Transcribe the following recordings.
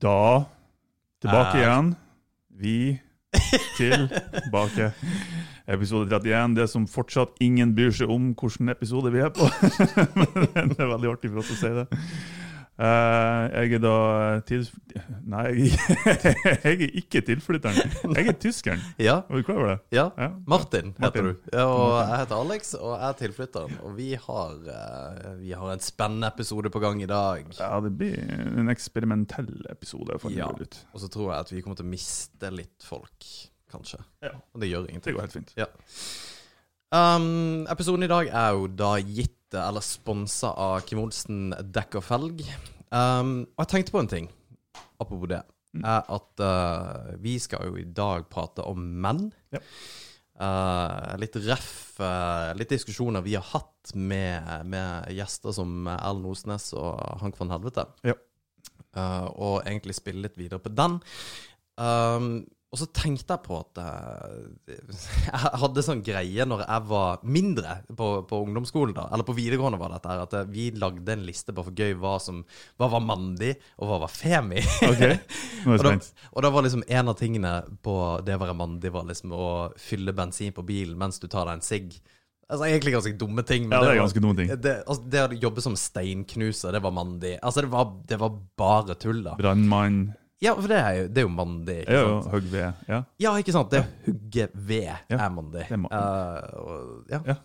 Da tilbake Eh. igjen. Vi tilbake. Episode 31. Det som fortsatt ingen bryr seg om hvilken episode vi er på. Men det er veldig artig for oss å si det. Eh, jeg er da til... Nei, jeg, jeg er ikke tilflytteren. Jeg er tyskeren. Ja, Er du klar over det? ja. Ja. Martin heter Martin. du. Ja, og jeg heter Alex, og jeg er tilflytteren. Og vi har, uh, vi har en spennende episode på gang i dag. Ja, det blir en eksperimentell episode. for Ja. Og så tror jeg at vi kommer til å miste litt folk, kanskje. Ja. Og det gjør ingenting. Det går helt fint. Ja. Um, episoden i dag er jo da gitt eller sponsa av Kim Olsen dekk og felg. Um, og jeg tenkte på en ting, apropos det, er at uh, vi skal jo i dag prate om menn. Ja. Uh, litt ref, uh, litt diskusjoner vi har hatt med, med gjester som Erlend Osnes og Hank von Helvete. Ja. Uh, og egentlig spille litt videre på den. Um, og så tenkte jeg på at eh, jeg hadde sånn greie når jeg var mindre på, på ungdomsskolen, da, eller på videregående var dette her, at eh, vi lagde en liste bare for gøy hva som hva var mandig, og hva var femi. Ok, nå jeg og, da, og da var liksom en av tingene på det å være mandig, var liksom å fylle bensin på bilen mens du tar deg en sigg. Altså Egentlig ganske dumme ting. Ja, det er ganske dumme ting. Det, altså, det å jobbe som steinknuser, det var mandig. Altså, det var, det var bare tull, da. Brannmann. Ja, for det er jo, det er jo mandig. Ikke Ja, sant? ja, hogg ved. Ja. Ja, ikke sant? Det å hugge ved er mandig. det er Uh, og, ja.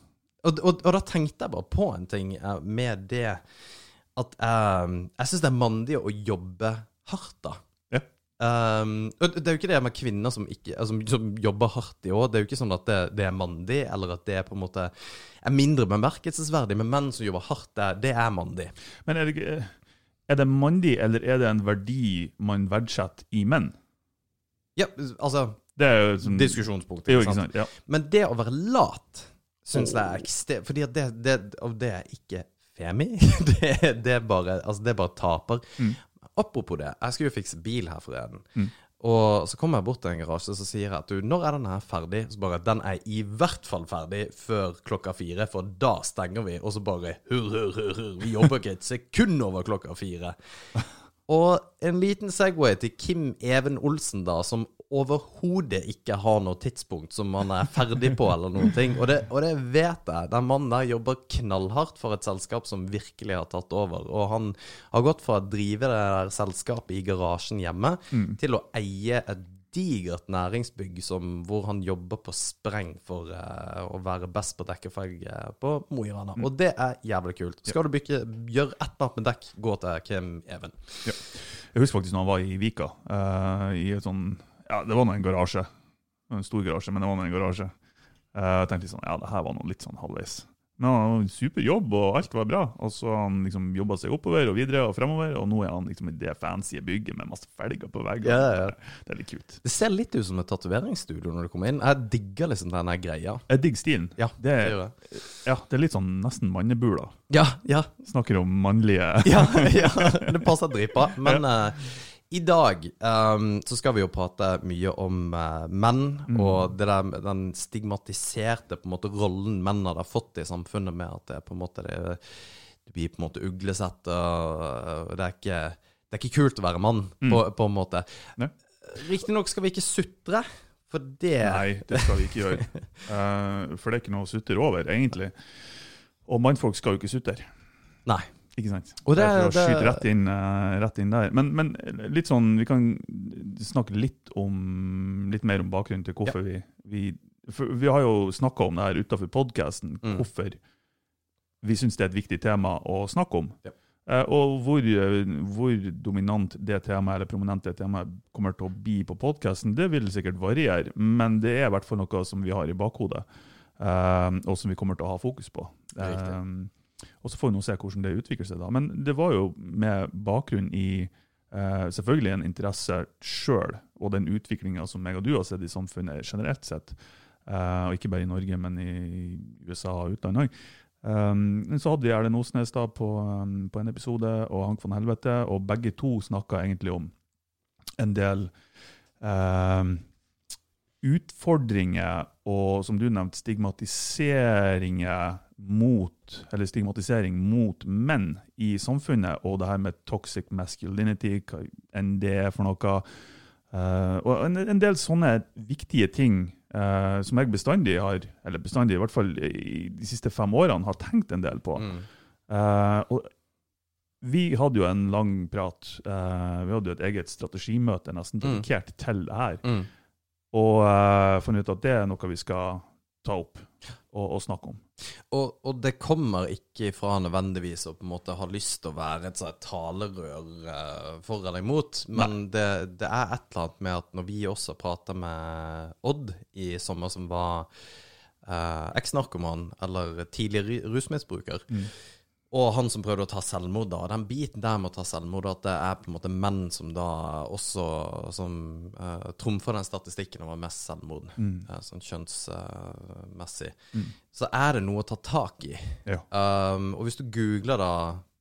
Og, og, og da tenkte jeg bare på en ting uh, med det at eh, jeg syns det er mandig å jobbe hardt, da. Ja. Um, og det er jo ikke det med kvinner som, ikke, altså, som jobber hardt i år. Det er jo ikke sånn at det, det er mandig, eller at det er på en måte er mindre bemerkelsesverdig. Men menn som jobber hardt, det, det er mandig. Men er det, ikke- er det mandig, eller er det en verdi man verdsetter i menn? Ja, altså Det er jo sånn Diskusjonspunkt. Jo, ikke sant? sant? Ja. Men det å være lat syns jeg er ekstremt Fordi det, det, det er ikke femi. Det, det, er bare, altså det er bare taper. Mm. Apropos det, jeg skulle jo fikse bil her forleden. Mm. Og så kommer jeg bort til en garasje og sier jeg at du, når er den her ferdig? Så bare Den er i hvert fall ferdig før klokka fire, for da stenger vi. Og så bare hurr, hurr, hurr, hurr. Vi jobber ikke et sekund over klokka fire. Og en liten Segway til Kim Even Olsen, da, som overhodet ikke har noe tidspunkt som han er ferdig på, eller noen ting. Og det, og det vet jeg. Den mannen der jobber knallhardt for et selskap som virkelig har tatt over. Og han har gått fra å drive det der selskapet i garasjen hjemme, til å eie et digert næringsbygg som, hvor han jobber på spreng for uh, å være best på dekkefag eh, på Mo i Rana. Og det er jævlig kult. Skal du bygge, gjøre et eller annet med dekk, gå til Kim Even. Jeg husker faktisk når han var i Vika, Uh, i et sånn Ja, det var nå en garasje. En stor garasje, men det var nå en garasje. Jeg tenkte sånn Ja, det her var noe litt sånn halvveis. Men han hadde en super jobb, og alt var bra. Og så han liksom jobba seg oppover og videre og fremover, og nå er han liksom i det fancy bygget med masse felger på veggene. Ja, ja. Det er litt kult. Det ser litt ut som et tatoveringsstudio når du kommer inn. Jeg digger liksom denne greia. Jeg digger stilen. Ja, Det er, gjør jeg. ja, det er litt sånn nesten mannebula. Ja, ja, Snakker om mannlige ja, ja. Det passer dritbra. Men eh, i dag um, så skal vi jo prate mye om uh, menn, og det der, den stigmatiserte på en måte rollen menn har fått i samfunnet, med at det på en måte det, det blir på en måte uglesett, og det er ikke, det er ikke kult å være mann, på, på en måte. Riktignok skal vi ikke sutre, for det Nei, det skal vi ikke gjøre. uh, for det er ikke noe å sutre over, egentlig. Og mannfolk skal jo ikke sutre. Nei. Ikke sant? Og det- det, er for å det- skyte rett inn, eh, rett inn der. Men, men litt sånn, vi kan snakke litt, om, litt mer om bakgrunnen til hvorfor vi, vi for Vi har jo snakka om det her utafor podkasten, Mm. hvorfor vi syns det er et viktig tema å snakke om. Ja. Eh, og hvor, hvor dominant det temaet eller prominent det temaet kommer til å bli på podkasten, det vil sikkert variere, men det er i hvert fall noe som vi har i bakhodet, eh, og som vi kommer til å ha fokus på. Riktig. Og så får vi nå se hvordan det utvikler seg. da. Men det var jo med bakgrunn i eh, selvfølgelig en interesse sjøl, og den utviklinga som jeg og du har sett i samfunnet generelt sett, eh, og ikke bare i Norge, men i USA og utlandet òg. Um, så hadde vi Erlend Osnes da på, um, på en episode, og Hank von Helvete, og begge to snakka egentlig om en del um, utfordringer og, som du nevnte, stigmatiseringer mot, eller stigmatisering mot menn i samfunnet, og det her med toxic masculinity, hva enn det er for noe. Uh, og en, en del sånne viktige ting uh, som jeg bestandig har, eller bestandig i hvert fall i de siste fem årene, har tenkt en del på. Mm. Uh, og vi hadde jo en lang prat. vi hadde jo et eget strategimøte nesten Mm. til det her. Mm. Og uh, funnet ut at det er noe vi skal ta opp og, og snakke om. Og, og det kommer ikke fra nødvendigvis å på en måte ha lyst til å være et sånt talerør eh, for eller imot, men det, det er et eller annet med at når vi også prater med Odd i sommer, som var eh, eks-narkoman eller tidligere rusmisbruker, rusmisbruker, og han som prøvde å ta selvmord, da. Den biten der med å ta selvmord, at det er på en måte menn som da også som uh, trumfer den statistikken over mest selvmord, eh, sånn kjønnsmessig, så er det noe å ta tak i. Ja. Um, og hvis du googler da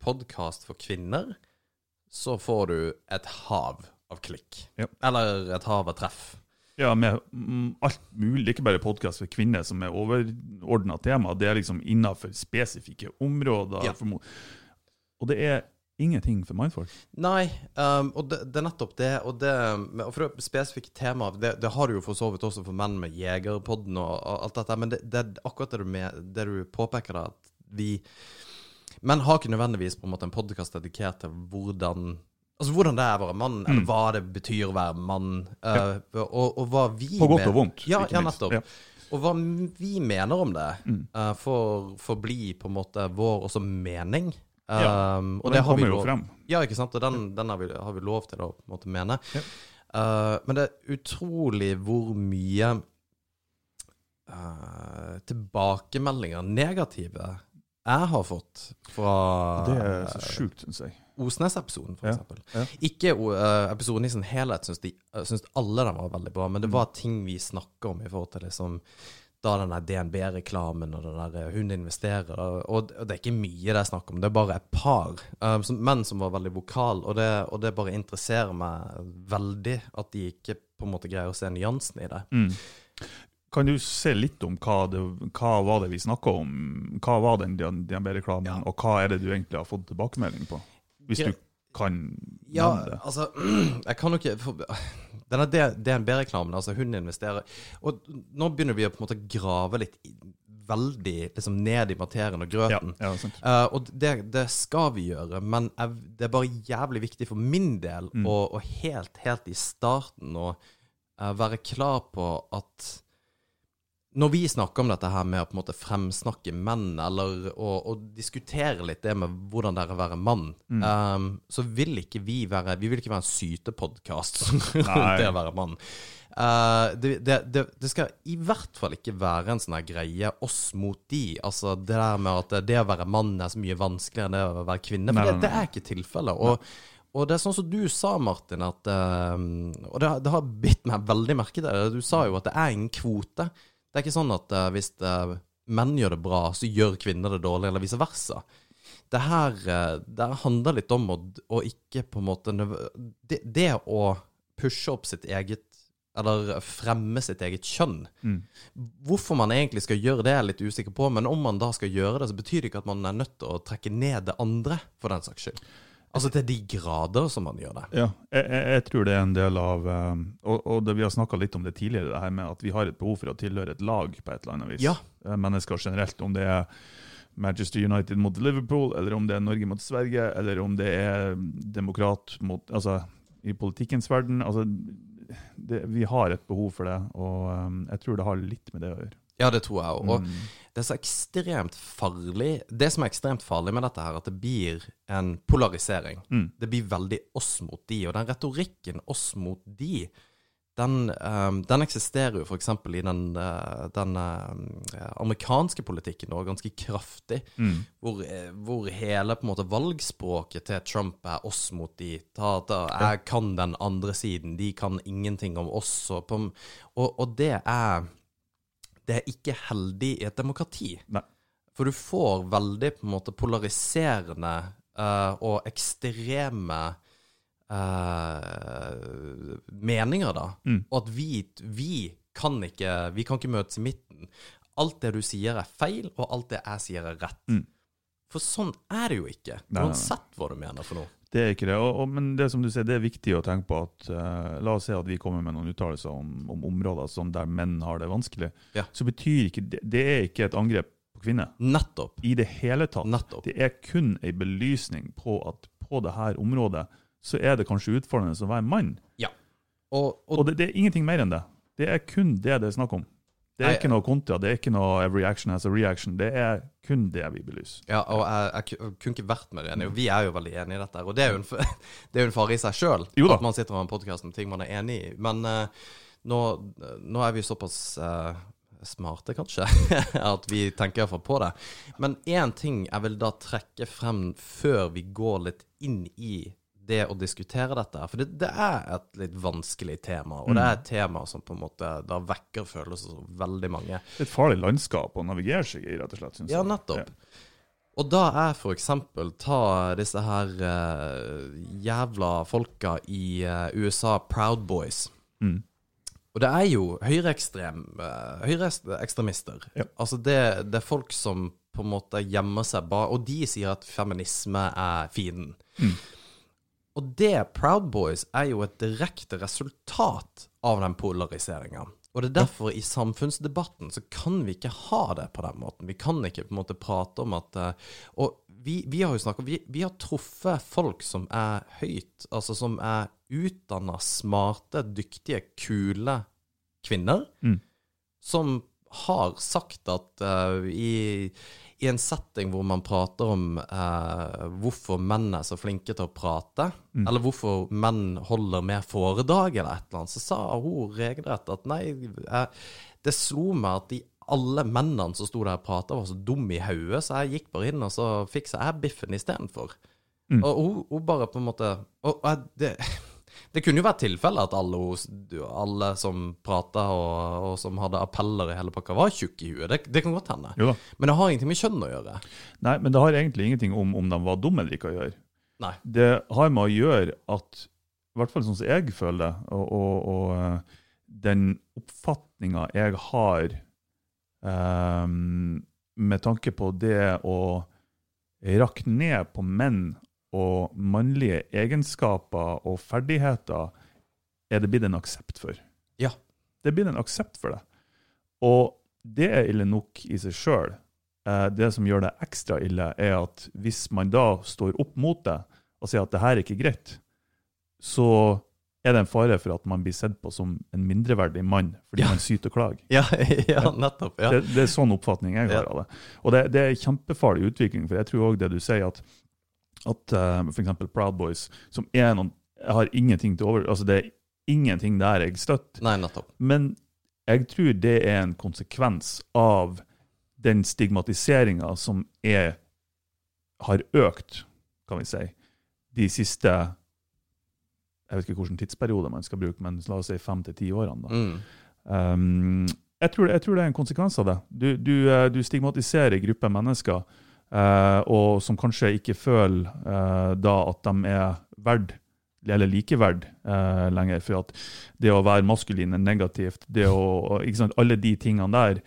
podkast for kvinner, så får du et hav av klikk. Ja. Eller et hav av treff. Ja, med mm, alt mulig. Ikke bare podkast for kvinner som er overordna tema. Det er liksom innafor spesifikke områder. Ja. Og det er ingenting for mindfolk. Nei, um, og det, det er nettopp det. Og det og for spesifikke temaet, det, det har du jo for så vidt også for menn med Jegerpodden og, og alt dette, men det, er akkurat det du, med, det du påpeker, at vi Menn har ikke nødvendigvis på en måte en podkast dedikert til hvordan Altså hvordan det er å være mann, eller hva det betyr å være mann. uh, og, og hva vi På godt og vondt, Ja, ikke minst. nettopp. Ja. Mm. Og hva vi mener om det, uh, får, får bli på en måte vår også mening. Ja, og, Og den har kommer jo lov- frem. ja, ikke sant? Og den, den har, vi, har vi lov til å på en måte mene. Ja. Uh, men det er utrolig hvor mye uh, tilbakemeldinger, negative, jeg har fått fra Det er så sjukt, syns jeg. Osnes-episoden, for Ja. Ikke uh, episoden i sin helhet, syns, de, eh, syns alle de var veldig bra, men det Mm. var ting vi snakka om i forhold til liksom da den DNB-reklamen og den der eh, hun investerer, og det er ikke mye det er snakk om, det er bare et par um, som, menn som var veldig vokal, og det, og det bare interesserer meg veldig at de ikke på en måte greier å se nyansen i det. Mm. Kan du se litt om hva, det, hva var det vi snakka om? Hva var den DNB-reklamen, Ja. og hva er det du egentlig har fått tilbakemelding på? Hvis du kan Ja, nevne det. altså Jeg kan jo ikke for, Denne DNB-reklamen, altså hun investerer Og nå begynner vi å på en måte grave litt veldig liksom ned i materien og grøten. ja, sant. uh, og det, det skal vi gjøre, men jeg, det er bare jævlig viktig for min del Mm. å helt, helt i starten å uh, være klar på at når vi snakker om dette her med å på en måte fremsnakke menn, eller å, å diskutere litt det med hvordan det er å være mann, Mm. um, så vil ikke vi være Vi vil ikke være en sytepodkast rundt det å være mann. Uh, det, det, det, det skal i hvert fall ikke være en sånn her greie oss mot de. Altså det der med at det å være mann er så mye vanskeligere enn det å være kvinne. For det, er ikke tilfellet. Og, og det er sånn som du sa, Martin, at eh, Og det, har- det har bitt meg veldig merke til det. Du sa jo at det er ingen kvote. Det er ikke sånn at uh, hvis uh, menn gjør det bra, så gjør kvinner det dårlig, eller vice versa. Det her eh, det her handler litt om å, å ikke på en måte det, det å pushe opp sitt eget Eller fremme sitt eget kjønn. Mm. Hvorfor man egentlig skal gjøre det, er jeg litt usikker på, men om man da skal gjøre det, så betyr det ikke at man er nødt til å trekke ned det andre, for den saks skyld. Altså til de grader som man gjør det. Ja, jeg, jeg, jeg tror det er en del av um, Og, og det, vi har snakka litt om det tidligere, det her med at vi har et behov for å tilhøre et lag på et eller annet vis. Ja. Eh, Mennesker generelt. Om det er Manchester United mot Liverpool, eller om det er Norge mot Sverige, eller om det er demokrat mot Altså i politikkens verden. Altså, det, vi har et behov for det, og um, jeg tror det har litt med det å gjøre. Ja, det tror jeg òg. Og Mm. det er så ekstremt farlig Det som er ekstremt farlig med dette, her, at det blir en polarisering. Mm. Det blir veldig oss mot de, og den retorikken oss mot de, den, um, den eksisterer jo f.eks. i den, uh, den uh, amerikanske politikken òg, ganske kraftig. Mm. Hvor, eh, hvor hele på en måte valgspråket til Trump er oss mot de. Ta, ta, jeg kan den andre siden, de kan ingenting om oss. Og, på, og, og det er Det er ikke heldig i et demokrati. Nei. For du får veldig på en måte polariserende uh, og ekstreme uh, meninger, da. Mm. Og at vi, vi kan ikke Vi kan ikke møtes i midten. alt det du sier er feil, og alt det jeg sier er rett. Mm. For sånn er det jo ikke, uansett hva du mener for noe. Det er ikke det. Og, og, men det som du sier, det er viktig å tenke på at uh, La oss si at vi kommer med noen uttalelser om, om områder sånn der menn har det vanskelig. Ja. Så betyr ikke det Det er ikke et angrep på kvinner Nettopp. i det hele tatt. Nettopp. Det er kun en belysning på at på det her området så er det kanskje utfordrende å være mann. Og, og, Og det, det er ingenting mer enn det. Det er kun det det er snakk om. Det er ikke noe kontra, det er ikke noe every action has a reaction. Det er kun det vi belyser. ja, og jeg, jeg, kunne ikke vært mer enig. Vi er jo veldig enige i dette. Og det er jo en, er jo en fare i seg sjøl at man sitter har en podkast om ting man er enig i. Men uh, nå, nå er vi såpass uh, smarte, kanskje, at vi tenker iallfall på det. Men én ting jeg vil da trekke frem før vi går litt inn i det å diskutere dette. For det, det er et litt vanskelig tema, og det er et tema som på en måte da vekker følelser hos veldig mange. Et farlig landskap å navigere seg i, rett og slett. Synes Ja, nettopp. Og da er eksempel ta disse her uh, jævla folka i uh, USA, Proud Boys. Mm. Og det er jo høyreekstremister. uh. Ja. Altså det, det er folk som på en måte gjemmer seg bak Og de sier at feminisme er fienden. Mm. Og det, Proud Boys, er jo et direkte resultat av den polariseringa. Og det er derfor i samfunnsdebatten så kan vi ikke ha det på den måten. Vi kan ikke på en måte prate om at eh, Og vi, vi har jo snakket vi, vi har truffet folk som er høyt, altså som er utdanna, smarte, dyktige, kule kvinner, Mm. som har sagt at uh, i, i en setting hvor man prater om eh, hvorfor menn er så flinke til å prate, Mm. eller hvorfor menn holder mer foredrag eller et eller annet, så sa hun regelrett at nei, eh, det slo meg at de alle mennene som sto der og prata, var så dumme i hodet, så jeg gikk bare inn og så fiksa jeg biffen istedenfor. Mm. Og hun, hun bare på en måte Og, og jeg- det, det kunne jo vært tilfelle at alle, alle som prata og, og som hadde appeller i hele pakka, var tjukke i huet. Det, det kan godt hende. Men det har ingenting med kjønn å gjøre. Nei, men det har egentlig ingenting om om de var dumme eller ikke å gjøre. Nei. Det har med å gjøre at, i hvert fall sånn som jeg føler det, og, og, og eh, den oppfatninga jeg har um, med tanke på det å rakke ned på menn og mannlige egenskaper og ferdigheter, er det blitt en aksept for. Ja. Det er blitt en aksept for det. Og det er ille nok i seg sjøl. Eh, det som gjør det ekstra ille, er at hvis man da står opp mot det og sier at det her er ikke greit, så er det en fare for at man blir sett på som en mindreverdig mann fordi Ja. man syter og klager. Ja, ja nettopp. Ja. Det, det er sånn oppfatning jeg har av det. Og det, det er kjempefarlig utvikling, for jeg tror òg det du sier, at, at uh, f.eks. Proud Boys, som er noen Jeg har ingenting til over... Altså, det er ingenting der jeg støtter. Nei, nettopp. Men jeg tror det er en konsekvens av den stigmatiseringa som er, har økt, kan vi si, de siste Jeg vet ikke hvilken tidsperiode man skal bruke, men la oss si fem til ti årene. da. Mm. Um, jeg, tror, jeg tror det er en konsekvens av det. Du, du, eh, du stigmatiserer grupper mennesker eh, og som kanskje ikke føler eh, da at de er verd eller likeverd eh, lenger. For at det å være maskulin er negativt. Det å, sant, alle de tingene der.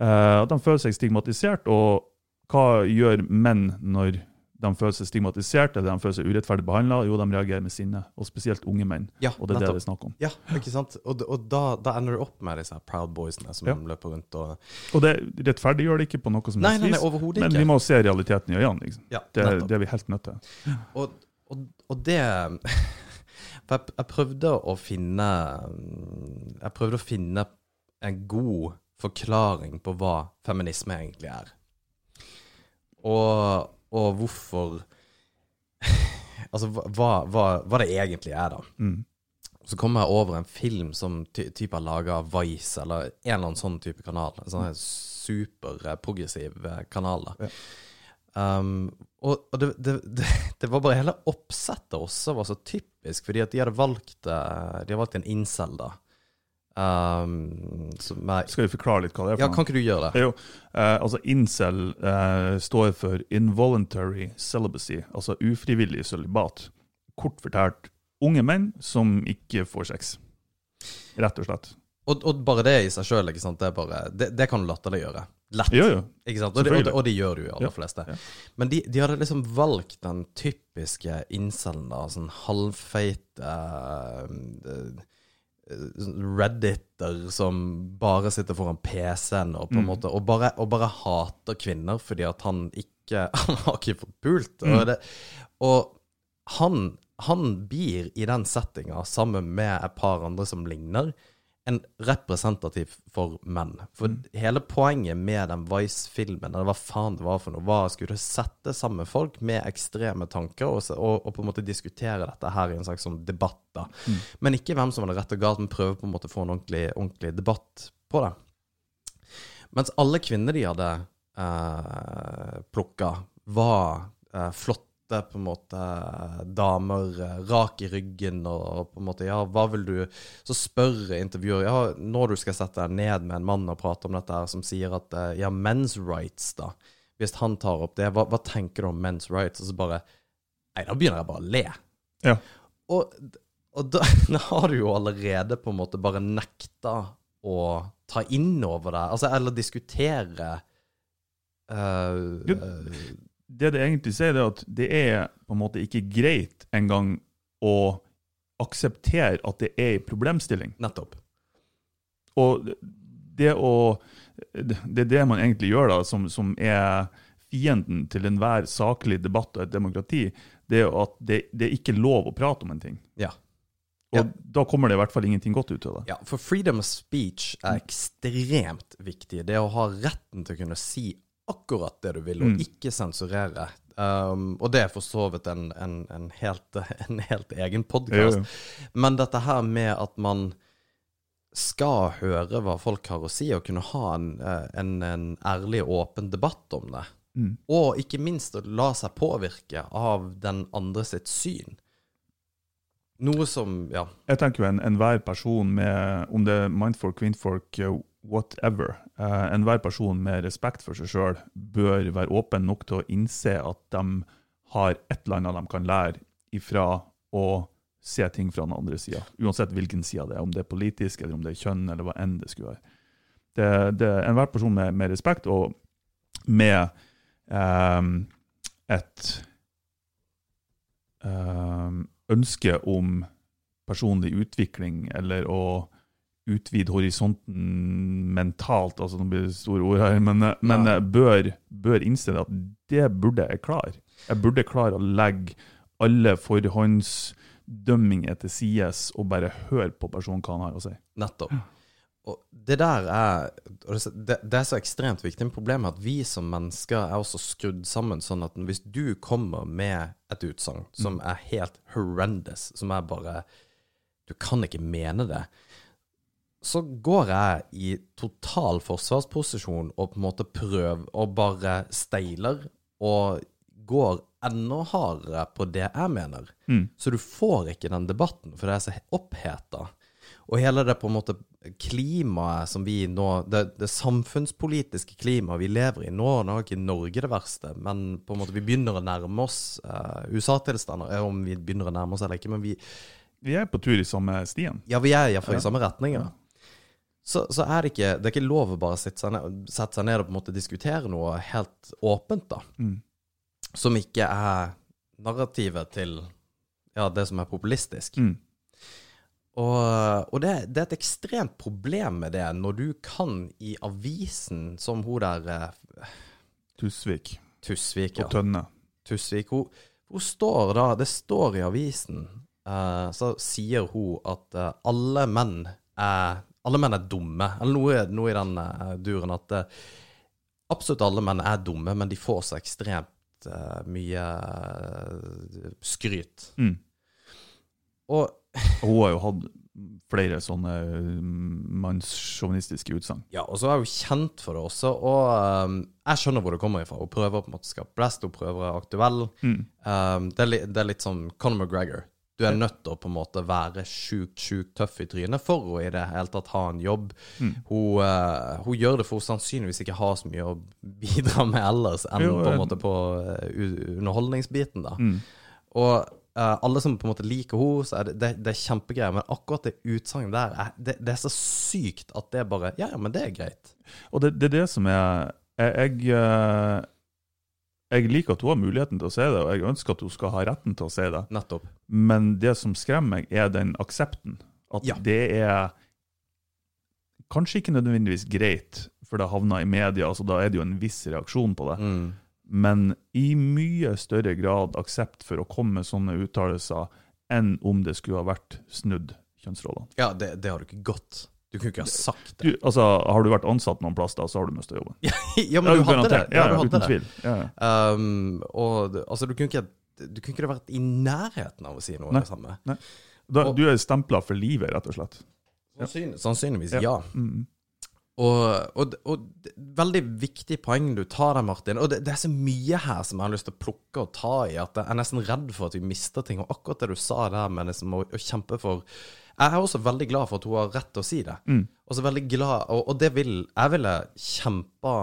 eh, at de føler seg stigmatisert. Og hva gjør menn når de føler seg stigmatisert eller de føler seg urettferdig behandla? Jo, de reagerer med sinne. Og spesielt unge menn. Ja, Og det er nettopp. det er snakk om. Ja, ikke sant? Og, og da, da ender du opp med disse Proud Boysene som Ja. løper rundt og Og det rettferdiggjør det ikke på noe som Nei, vis, nei, nei vis. Men vi må se realiteten i øynene. Liksom. Ja, Det, det er vi helt nødt til. Og, og, og det For jeg prøvde å finne Jeg prøvde å finne en god forklaring på hva feminisme egentlig er. Og, og hvorfor Altså hva, hva, hva det egentlig er, da. Mm. Så kommer jeg over en film som ty type har laga Vice, eller en eller annen sånn type kanal. En sånn superprogressiv eh, kanal. da. Ja. Um, og og det, det, det, det var bare hele oppsettet også var så typisk, fordi at de hadde valgt, eh, de hadde valgt en incel, da. Um, er, Skal vi forklare litt hva det er For ja, kan ikke du gjøre Det jo, eh, altså Incel eh, står for involuntary celibacy, altså ufrivillig sølibat. Kort fortalt unge menn som ikke får sex. Rett og slett. Og, og bare det i seg sjøl, det, det, det kan du latterliggjøre. Lett. Jo, jo. Og, det, og, og det gjør du jo, aller Ja, fleste. ja. Men de, de hadde liksom valgt den typiske incelen, da. Sånn halvfeite eh, Redditer som bare sitter foran PC-en og på en Mm. måte og bare, og bare hater kvinner fordi at han ikke Han har ikke fått pult. Mm. Og, det, og han, han blir i den settinga sammen med et par andre som ligner, en representativ for menn. For Mm. hele poenget med den Vice-filmen, eller hva faen det var for noe, var å skulle sette sammen folk med ekstreme tanker og, og, og på en måte diskutere dette her i en slags sånn debatt. da. Mm. Men ikke hvem som hadde rett og galt, men prøve på en måte å få en ordentlig, ordentlig debatt på det. Mens alle kvinner de hadde eh, plukka, var eh, flotte på en måte damer, eh, rak i ryggen og, på en måte Ja, hva vil du Så spør intervjuer Ja, når du skal sette deg ned med en mann og prate om dette her, som sier at eh, Ja, men's rights, da. Hvis han tar opp det, hva, hva tenker du om men's rights? Og så bare Nei, da begynner jeg bare å le. Ja. Og, og da, da har du jo allerede på en måte bare nekta å ta inn over det, altså, eller diskutere Uh, Jo. Det det egentlig sier, det er at det er på en måte ikke greit engang å akseptere at det er en problemstilling. Nettopp. Og det å Det er det man egentlig gjør, da, som, som er fienden til enhver saklig debatt og et demokrati, det er at det, det er ikke lov å prate om en ting. Ja. Og Ja. da kommer det i hvert fall ingenting godt ut av det. Ja, for freedom of speech er ekstremt viktig. Det å ha retten til å kunne si akkurat det du vil, og Mm. ikke sensurere. Um, og det er for så vidt en, en, en, helt, en helt egen podkast. Men dette her med at man skal høre hva folk har å si, og kunne ha en, eh, en, en ærlig og åpen debatt om det. Mm. Og ikke minst å la seg påvirke av den andre sitt syn. Noe som Ja. Jeg tenker jo en- enhver person med, om det er mindfolk, kvinnfolk, eh, whatever, eh, enhver person med respekt for seg sjøl bør være åpen nok til å innse at de har et eller annet de kan lære ifra å se ting fra den andre sida. Uansett hvilken side det er, om det er politisk, eller om det er kjønn, eller hva enn det skulle være. Det, det er enhver person med, med respekt og med ehm, et ehm, ønske om personlig utvikling, eller å utvide horisonten mentalt, altså det blir store ord her, men, men Nei. jeg bør, bør innse at det burde jeg klare. Jeg burde klare å legge alle forhåndsdømminger til sides og bare høre på personen hva han har å si. Nettopp. Og det der er det, det det er så ekstremt viktig. Men problemet er at vi som mennesker er også skrudd sammen sånn at hvis du kommer med et utsagn som er helt horrendous, som er bare Du kan ikke mene det. Så går jeg i total forsvarsposisjon og på en måte prøver og bare steiler og går enda hardere på det jeg mener. Mm. Så du får ikke den debatten, for det er så oppheta. Og hele det på en måte klimaet som vi nå Det, det samfunnspolitiske klimaet vi lever i nå Nå er ikke Norge det verste, men på en måte vi begynner å nærme oss eh, USA-tilstander. Om vi begynner å nærme oss eller ikke, men vi Vi er på tur i samme stien. Ja, vi er iallfall i samme retning. Ja. Så, så er det ikke Det er ikke lov å bare sette seg ned, sette seg ned og på en måte diskutere noe helt åpent, da. Mm. Som ikke er narrativet til ja, det som er populistisk. Mm. Og, og det, det er et ekstremt problem med det, når du kan i avisen, som hun der eh, Tusvik Tusvik, ja. og Tønne. Tusvik, hun, hun står da Det står i avisen, uh, så sier hun at uh, alle menn er alle menn er dumme, eller noe, noe i den uh, duren at uh, absolutt alle menn er dumme, men de får så ekstremt eh, mye skryt. Mm. Og hun har jo hatt flere sånne mm, mannssjåvinistiske utsagn. Ja, og så er hun kjent for det også, og um, jeg skjønner hvor det kommer ifra. Hun prøver på en måte å skape blest, hun prøver å være aktuell. Mm. Um, det, er litt, det er litt sånn Conor McGregor. Du er nødt til å på en måte være sjukt, sjukt tøff i trynet for å i det hele tatt ha en jobb. Mm. Hun, uh, hun gjør det for hun sannsynligvis ikke har så mye å bidra med ellers enn Jo, på en eh, måte på uh, underholdningsbiten, da. Mm. Og uh, alle som på en måte liker henne, så er det, det, det er kjempegreier. Men akkurat det utsagnet der, er, det, det er så sykt at det bare Ja, ja, men det er greit. Og det, det er det som er Jeg, jeg, eh, jeg liker at hun har muligheten til å se det, og jeg ønsker at hun skal ha retten til å se det. Nettopp. Men det som skremmer meg, er den aksepten. At Ja. det er kanskje ikke nødvendigvis greit, for det havner i media, altså da er det jo en viss reaksjon på det. Mm. Men i mye større grad aksept for å komme med sånne uttalelser enn om det skulle ha vært snudd kjønnsrollene. Ja, det, det har du ikke gått. Du kunne ikke ha sagt Du, det. altså, har du vært ansatt noen plass, da, så har du mista jobben. ja, men du hadde det. Ja, Ja, du hadde uten tvil. Ja. Um, og altså, du kunne ikke du kunne ikke vært i nærheten av å si noe av det samme. Da, Og- du er stempla for livet, rett og slett. Sannsyn, sannsynligvis, Ja. ja. Mm. Og, og, og veldig viktig poeng du tar der, Martin. Og det, det er så mye her som jeg har lyst til å plukke og ta i, at jeg er nesten redd for at vi mister ting. Og akkurat det du sa der med liksom å, å kjempe for Jeg er også veldig glad for at hun har rett til å si det. Mm. Og så veldig glad Og, og det vil Jeg ville kjempa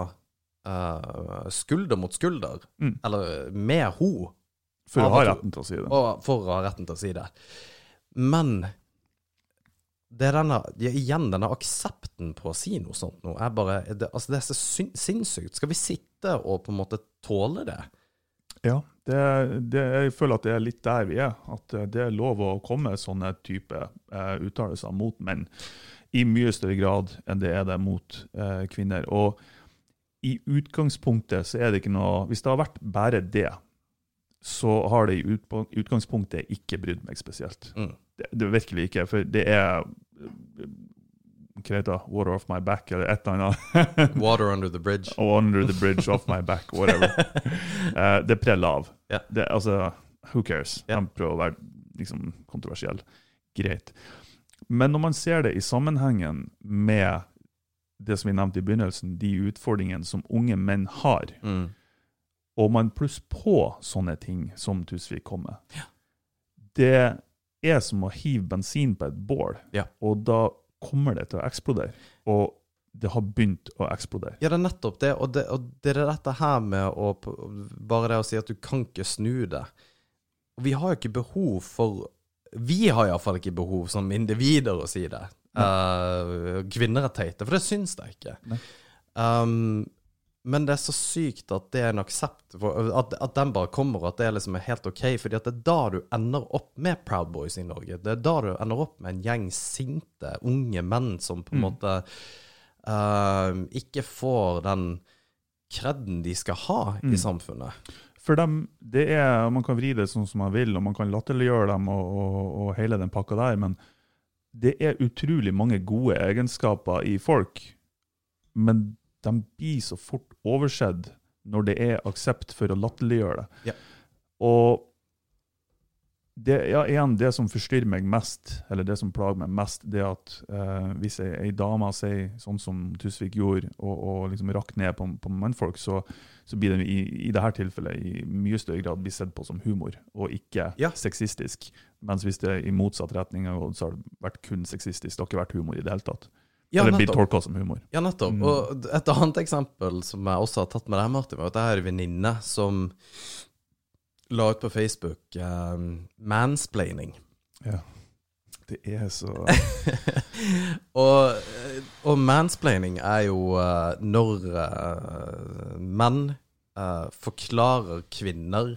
uh, skulder mot skulder, Mm. eller med henne, For å ha retten til å si det. og for å ha retten til å si det. Men det er denne, igjen, denne aksepten på å si noe sånt nå, er bare det, Altså, det er så sinnssykt. Skal vi sitte og på en måte tåle det? Ja, det, det, jeg føler at det er litt der vi er. At eh, det er lov å komme sånne type eh, uttalelser mot menn. I mye større grad enn det er det mot eh, kvinner. Og i utgangspunktet så er det ikke noe Hvis det har vært bare det, så har det i utgangspunktet ikke brydd meg spesielt. Mm. Det, det virkelig ikke, for det er Hva heter det? Water off my back, eller et eller annet. Water under the bridge. Oh, under the bridge, off my back, whatever. uh, det preller av. Yeah. Det, altså, who cares? Yeah. De prøver å være liksom, kontroversiell. Greit. Men når man ser det i sammenhengen med det som vi nevnte i begynnelsen, de utfordringene som unge menn har, Mm. og man pluss på sånne ting som Tusvik kom med, det er som å hive bensin på et bål, Ja. og da kommer det til å eksplodere. Og det har begynt å eksplodere. Ja, det er nettopp det. Og det, og det er dette her med å Bare det å si at du kan ikke snu det. Vi har jo ikke behov for Vi har iallfall ikke behov som individer å si det. Uh, kvinner er teite, for det syns jeg ikke. Um, men det er så sykt at det er en aksept for at, at den bare kommer, og at det liksom er helt OK. fordi at det er da du ender opp med Proud Boys i Norge. Det er da du ender opp med en gjeng sinte, unge menn som på en Mm. måte uh, ikke får den kreden de skal ha Mm. i samfunnet. For dem, det er, Man kan vri det sånn som man vil, og man kan latterliggjøre dem og, og, og hele den pakka der, men det er utrolig mange gode egenskaper i folk. Men de blir så fort oversett når det er aksept for å latterliggjøre det. Ja. Og det, ja, igjen, det som forstyrrer meg mest, eller det som plager meg mest, det er at eh, hvis ei, ei dame sier sånn som Tusvik gjorde, og, og liksom rakk ned på, på mannfolk, så, så blir det i, i dette tilfellet i mye større grad blir sett på som humor, og ikke Ja. sexistisk. Mens hvis det er i motsatt retning så har det vært kun sexistisk. Det har ikke vært humor i det hele tatt. Ja, eller blir tolka som humor. Ja, nettopp. Mm. Og et annet eksempel som jeg også har tatt med deg, Martin, var at jeg har en venninne som la ut på Facebook um, mansplaining. Ja. Det er så og, og mansplaining er jo uh, når uh, menn uh, forklarer kvinner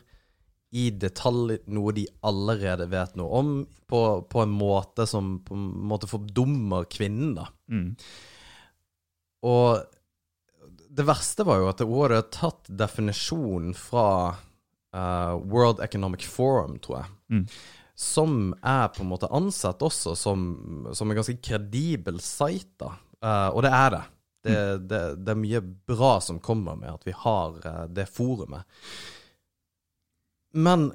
i detalj noe de allerede vet noe om, på, på en måte som på en måte fordummer kvinnen, da. mm. Og det verste var jo at hun hadde tatt definisjonen fra uh, World Economic Forum, tror jeg. Mm. Som er på en måte ansett også som, som en ganske kredibel site, da. Uh, og det er det. Det, det. det er mye bra som kommer med at vi har uh, det forumet. Men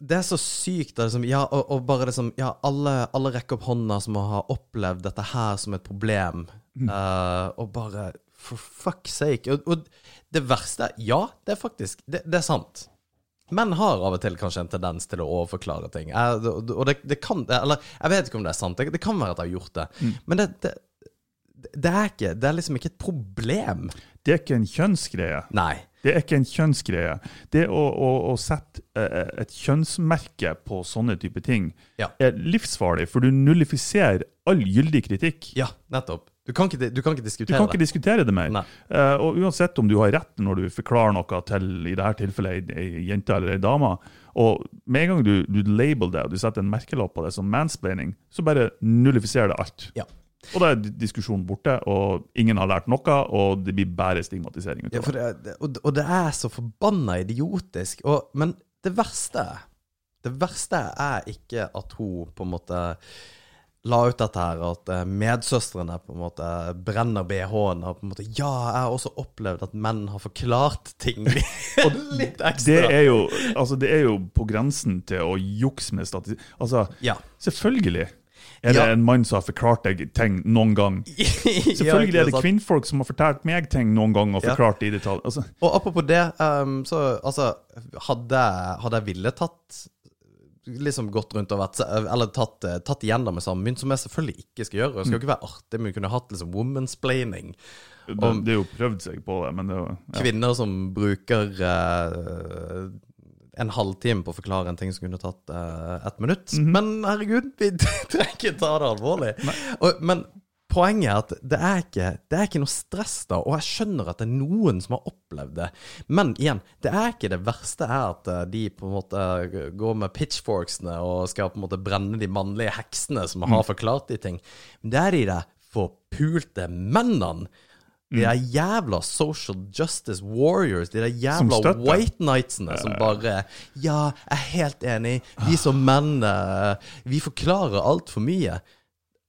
det- er så sykt. Er liksom, ja, og, og bare liksom Ja, alle, alle rekker opp hånda som har opplevd dette her som et problem. Eh, og bare For fuck's sake. Og, og det verste Ja, det er faktisk Det, det er sant. Menn har av og til kanskje en tendens til å overforklare ting. Jeg, og og det, det kan Eller jeg vet ikke om det er sant. Det, kan være at jeg har gjort det. Men det, det, det er ikke Det er liksom ikke et problem. Det er ikke en kjønnsgreie. Nei. Det er ikke en kjønnsgreie. Det å, å, å sette eh, et kjønnsmerke på sånne type ting Ja. er livsfarlig, for du nullifiserer all gyldig kritikk. Ja, nettopp. Du kan ikke, du kan ikke Du diskutere kan ikke det. diskutere det mer. Eh, og uansett om du har rett når du forklarer noe til i dette tilfellet ei ei jente eller ei dame, og med en gang du, du label det og du setter en merkelapp på det som mansplaining, så bare nullifiserer det alt. Ja. Og da er diskusjonen borte, og ingen har lært noe, og det blir bare stigmatisering. Ja, det, det, og, og det er så forbanna idiotisk. Og, men det verste Det verste er ikke at hun på en måte la ut dette her, at eh, medsøstrene på en måte brenner BH-en. Og på en måte Ja, jeg har også opplevd at menn har forklart ting litt Det ekstra. er, jo, altså, det er jo på grensen til å jukse med statistikk. Altså, Ja. selvfølgelig er det Ja. en mann som har forklart deg ting noen gang. Selvfølgelig er det kvinnfolk som har fortalt meg ting noen gang og forklart det i detalj. Altså, Og apropos det, um, så altså Hadde, hadde jeg ville tatt Liksom gått rundt og vært Eller tatt, eh, tatt igjen det med samme mynt, som jeg selvfølgelig ikke skal gjøre. Det skal jo ikke være artig, men vi kunne hatt liksom womansplaining. det, det er jo prøvd seg på det, men det jo ja. Kvinner som bruker eh, en halvtime på å forklare en ting som kunne tatt uh, ett minutt. Mhm. Men herregud, vi trenger ikke ta det alvorlig. Og, men poenget er at det er, ikke, det er ikke noe stress da, og jeg skjønner at det er noen som har opplevd det. Men igjen, det er ikke det verste er at eh, de på en måte går med pitchforksene og skal på en måte brenne de mannlige heksene som Mm. har forklart de ting. Men det er de der forpulte mennene. De der jævla social justice warriors, de der jævla white knightsene som bare Ja, jeg er helt enig. Vi som menn, eh, vi forklarer altfor mye.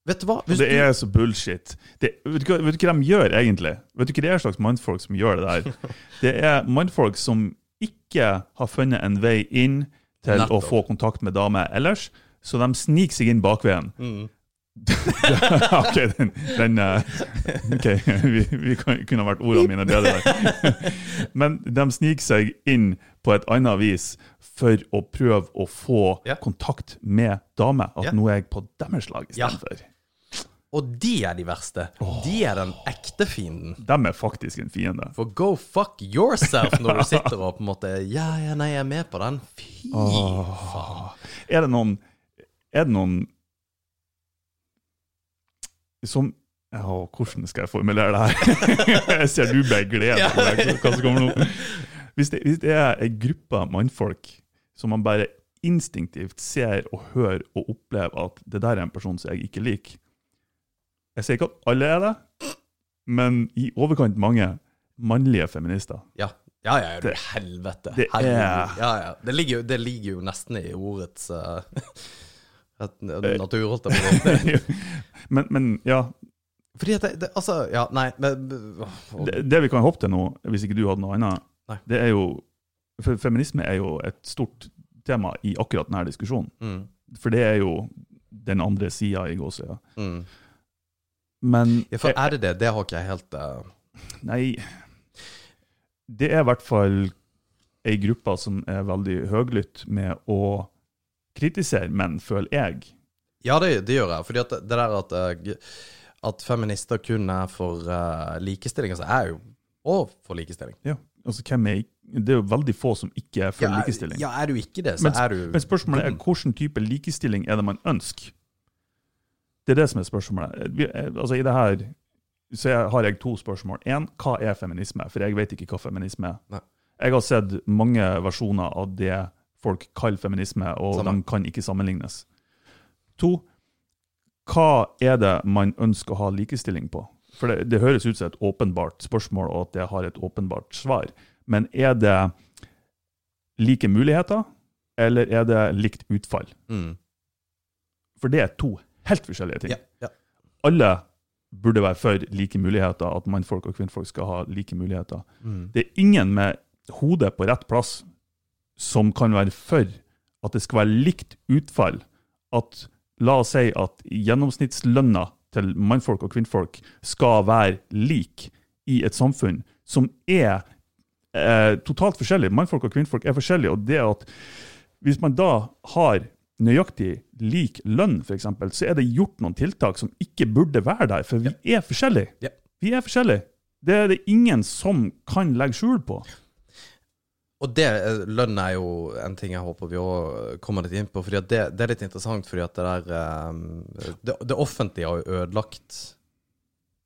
Vet du hva? Hvis Det er så bullshit. Det, vet, du hva, vet du hva de gjør, egentlig? Vet du hva det er slags mannfolk som gjør det der? Det er mannfolk som ikke har funnet en vei inn til Nettopp. å få kontakt med damer ellers, så de sniker seg inn bakveien. Mm. ok, den, den eh, Ok, vi, vi kunne vært ordene mine bedre der. Men de sniker seg inn på et annet vis for å prøve å få Ja. kontakt med damer. At Ja. nå er jeg på deres lag Ja. istedenfor. Og de er de verste. De er den ekte fienden. De er faktisk en fiende. For go fuck yourself når du sitter og på en måte Ja, ja, nei, jeg er med på den. Fy faen. Er det noen Er det noen som ja, Hvordan skal jeg formulere det her? jeg ser du blir glede på deg, hva som kommer nå. Hvis det, hvis det er ei gruppe mannfolk som man bare instinktivt ser og hører og opplever at det der er en person som jeg ikke liker Jeg sier ikke at alle er det, men i overkant mange mannlige feminister. Ja. Ja, ja, ja, Det- helvete. det er- Ja, ja. Det ligger, jo, det ligger jo nesten i ordets uh, natur, holdt jeg på å men, men ja, Fordi at det, det Altså, ja, nei men, det, det vi kan hoppe til nå, hvis ikke du hadde noe annet, Nei. det er jo For feminisme er jo et stort tema i akkurat denne diskusjonen. mm, For det er jo den andre sida i gåsøya. mm. Men Ja, for er det det? Det har ikke jeg helt uh, Nei Det er i hvert fall ei gruppe som er veldig høglytt med å kritisere menn, føler jeg. Ja, det, det gjør jeg. Fordi det det der at, eh, at feminister kun er for uh, likestilling, altså jeg er jo òg for likestilling. Ja, altså hvem er Det er jo veldig få som ikke er for ja, likestilling. Ja, er du ikke det, så Men- er du Men spørsmålet er hvilken type likestilling er det man ønsker? Det er det som er spørsmålet. Vi, eh, altså i det her så jeg, har jeg to spørsmål. En, hva er feminisme? For jeg vet ikke hva feminisme er. Nei. Jeg har sett mange versjoner av det folk kaller feminisme, og Samme. de kan ikke sammenlignes. To, hva er det man ønsker å ha likestilling på? For det, det høres ut som et åpenbart spørsmål, og at det har et åpenbart svar. Men er det like muligheter, eller er det likt utfall? mm. For det er to helt forskjellige ting. ja, ja. Alle burde være for like muligheter, at mannfolk og kvinnfolk skal ha like muligheter. Mm. Det er ingen med hodet på rett plass som kan være for at det skal være likt utfall. At la oss si at gjennomsnittslønna til mannfolk og kvinnfolk skal være lik i et samfunn som er eh, totalt forskjellig. Mannfolk og kvinnfolk er forskjellige, og det at hvis man da har nøyaktig lik lønn, f.eks., så er det gjort noen tiltak som ikke burde være der, for vi er forskjellige. Ja. Vi er forskjellige. Det er det ingen som kan legge skjul på. Og det, lønn er jo en ting jeg håper vi òg kommer litt inn på. fordi det, det er litt interessant, fordi at det der um, Det, det offentlige har jo ødelagt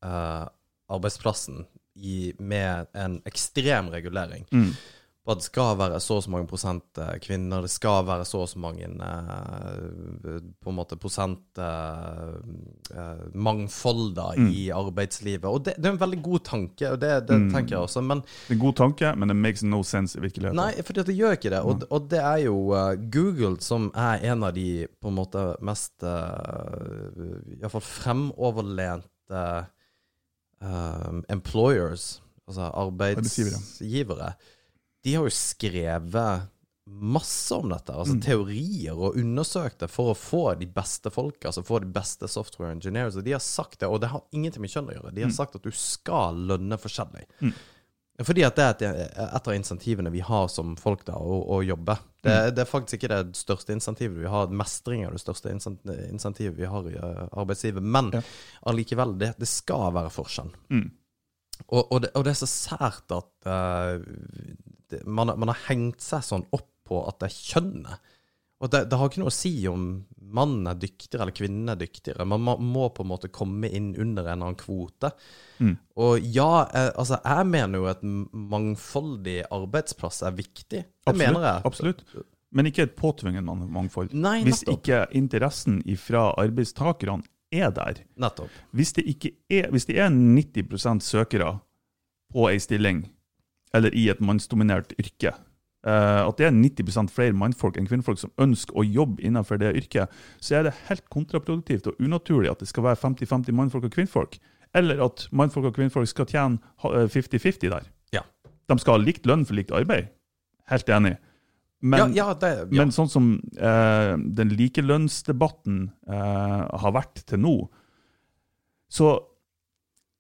uh, arbeidsplassen i, med en ekstrem regulering. Mm. På at det skal være så og så mange prosent eh, kvinner, det skal være så og så mange eh, på en måte prosent eh, mangfold da, Mm. i arbeidslivet. Og det, det er en veldig god tanke, og det, det Mm. tenker jeg også. Men Det er en god tanke, men det makes no sense i virkeligheten. Nei, for det gjør ikke det. Og, og det er jo Google som er en av de på en måte mest uh, Iallfall fremoverlente uh, employers, altså arbeidsgivere. De har jo skrevet masse om dette, altså teorier, og undersøkt det for å få de beste folka, altså få de beste software engineers. Og de har sagt det, og det har ingenting med kjønn å gjøre. De har sagt at du skal lønne forskjellig. Fordi at det er et, et av insentivene vi har som folk da, å, å jobbe. Det, det er faktisk ikke det største insentivet vi har. Mestring er det største insentivet vi har i eh, arbeidslivet. Men Ja. allikevel, det, det skal være forskjell. Mm. Og, og, det, og det er så sært at eh, det, man, har- man har hengt seg sånn opp på at det er kjønnet. Og det, det har ikke noe å si om mannen er dyktigere eller kvinnen er dyktigere. Man må, må på en måte komme inn under en eller annen kvote. Mm. Og ja, jeg, altså jeg mener jo at mangfoldig arbeidsplass er viktig. Det Absolutt, mener jeg. Absolutt. Men ikke et påtvungen mangfold. Nei, Hvis ikke interessen fra arbeidstakerne er der, Nettopp. hvis det, er, hvis det er 90% søkere på ei stilling, eller i et mannsdominert yrke, Uh, at det er 90 flere mannfolk enn kvinnfolk som ønsker å jobbe innenfor det yrket, så er det helt kontraproduktivt og unaturlig at det skal være 50-50 mannfolk og kvinnfolk. Eller at mannfolk og kvinnfolk skal tjene eh, 50-50 der. Ja. De skal ha likt lønn for likt arbeid. Helt enig. Men, ja, ja, det, ja. men sånn som uh, den likelønnsdebatten uh, har vært til nå, så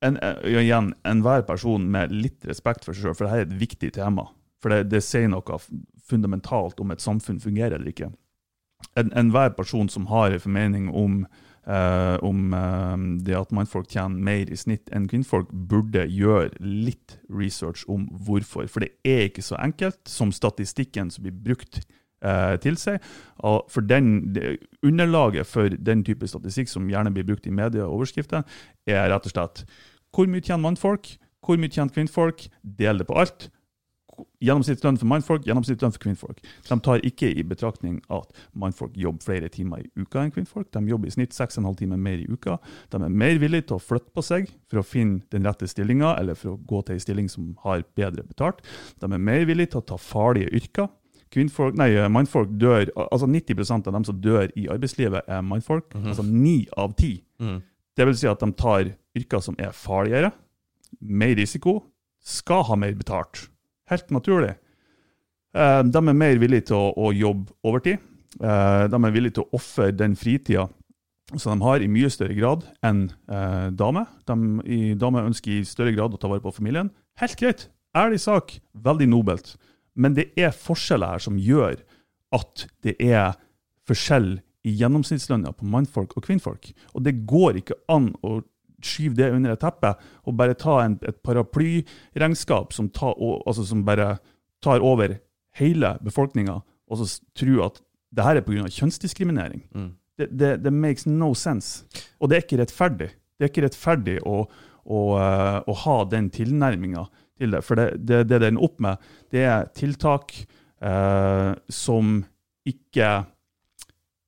en, eh, igjen, enhver person med litt respekt for seg sjøl, for dette er et viktig tema. For det, det sier noe fundamentalt om et samfunn fungerer eller ikke. En- Enhver person som har en formening om, eh, om eh, det at mannfolk tjener mer i snitt enn kvinnfolk, burde gjøre litt research om hvorfor. For det er ikke så enkelt som statistikken som blir brukt eh, til seg. Og for den, underlaget for den type statistikk som gjerne blir brukt i medieoverskrifter, er rett og slett hvor mye tjener mannfolk, hvor mye tjener kvinnfolk, del det på alt. Gjennomsnittslønn for mannfolk, gjennomsnittslønn for kvinnfolk. De tar ikke i betraktning at mannfolk jobber flere timer i uka enn kvinnfolk. De jobber i snitt 6,5 timer mer i uka. De er mer villige til å flytte på seg for å finne den rette stillinga, eller for å gå til en stilling som har bedre betalt. De er mer villige til å ta farlige yrker. Kvinnfolk, nei, mannfolk dør, altså 90% av dem som dør i arbeidslivet, er mannfolk. Altså ni av ti. Mm. Det vil si at de tar yrker som er farligere, mer risiko, skal ha mer betalt. Helt naturlig. Eh, De er mer villige til å, å jobbe overtid. Eh, De er villige til å ofre den fritida som de har, i mye større grad enn eh, damer. De, damer ønsker i større grad å ta vare på familien. Helt greit. Ærlig sak. Veldig nobelt. Men det er forskjeller her som gjør at det er forskjell i gjennomsnittslønna på mannfolk og kvinnfolk. Og det går ikke an å skyve det under et teppe og bare ta en, et paraplyregnskap som, ta, altså som bare tar over hele befolkninga, og så tro at det her er pga. kjønnsdiskriminering. Mm. Det, det, det makes no sense. Og det er ikke rettferdig. Det er ikke rettferdig å, å, eh, å ha den tilnærminga til det. For det, det, det den opp med, det er tiltak eh, som ikke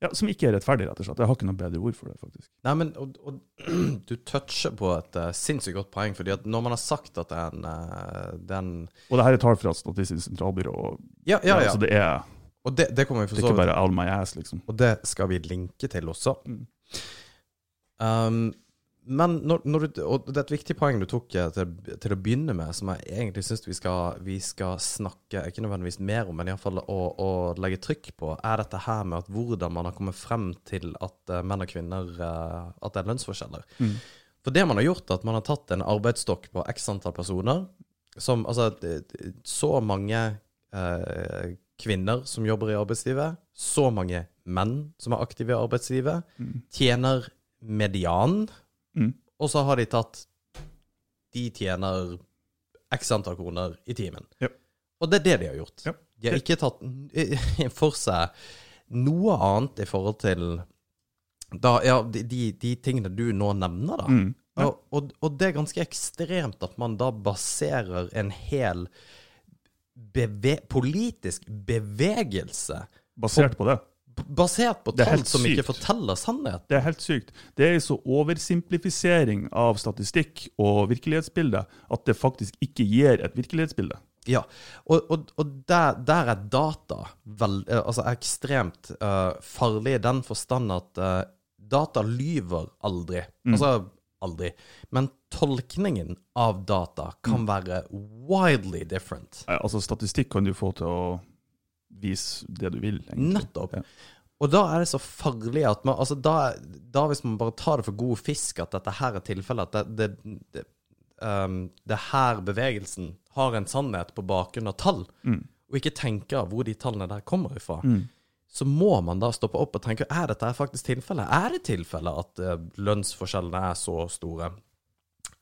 ja, som ikke er rettferdig, rett og slett. Jeg har ikke noe bedre ord for det, faktisk. Nei, men og, og, du toucher på et uh, sinnssykt godt poeng, fordi at når man har sagt at den, uh, eh, det er en Og det her er tall fra Statistisk sentralbyrå. Ja, ja, ja. Så det er, Og det, det kommer vi for så ikke vidt bare all my ass, liksom. Og det skal vi linke til også. Mm. Um, men når, når du, og det er et viktig poeng du tok eh, til, til å begynne med, som jeg egentlig syns vi, vi skal snakke ikke nødvendigvis mer om, men iallfall å, å legge trykk på, er dette her med at hvordan man har kommet frem til at eh, menn og kvinner eh, At det er lønnsforskjeller. Mm. For det man har gjort, er at man har tatt en arbeidsstokk på x antall personer, som altså Så mange eh, kvinner som jobber i arbeidslivet, så mange menn som er aktive i arbeidslivet, Mm. tjener median, Mm. og så har de tatt De tjener x antall kroner i timen. Ja. Og det er det de har gjort. Ja. De har ikke tatt for seg noe annet i forhold til da, ja, de, de, tingene du nå nevner, da. Mm. Ja. Og, og, og det er ganske ekstremt at man da baserer en hel beve politisk bevegelse Basert på det. Basert på tall som som ikke forteller sannhet. Det er helt sykt. Det er en så oversimplifisering av statistikk og virkelighetsbilde at det faktisk ikke gir et virkelighetsbilde. Ja, og, og, og der, der er data vel, eh, altså ekstremt uh, farlig i den forstand at uh, data lyver aldri. Altså aldri. Men tolkningen av data kan være wildly different. Altså, statistikk kan du få til å vise det du vil. egentlig. Nettopp. Ja. Og da er det så farlig at man Altså, da, da hvis man bare tar det for god fisk at dette her er tilfellet, at det, det, det, um, det her bevegelsen har en sannhet på bakgrunn av tall, og ikke tenker hvor de tallene der kommer ifra, så må man da stoppe opp og tenke er dette faktisk tilfellet? Er det tilfellet at uh, lønnsforskjellene er så store?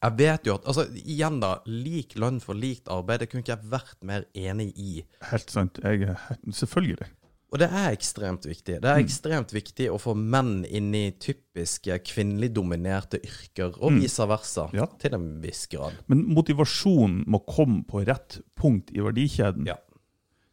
Jeg vet jo at Altså, igjen, da. Lik lønn for likt arbeid. Det kunne ikke jeg vært mer enig i. Helt sant. Jeg, er selvfølgelig. Og det er ekstremt viktig. Det er ekstremt viktig å få menn inn i typiske kvinnelig dominerte yrker, og vice versa, Ja. til en viss grad. Men motivasjonen må komme på rett punkt i verdikjeden. Ja.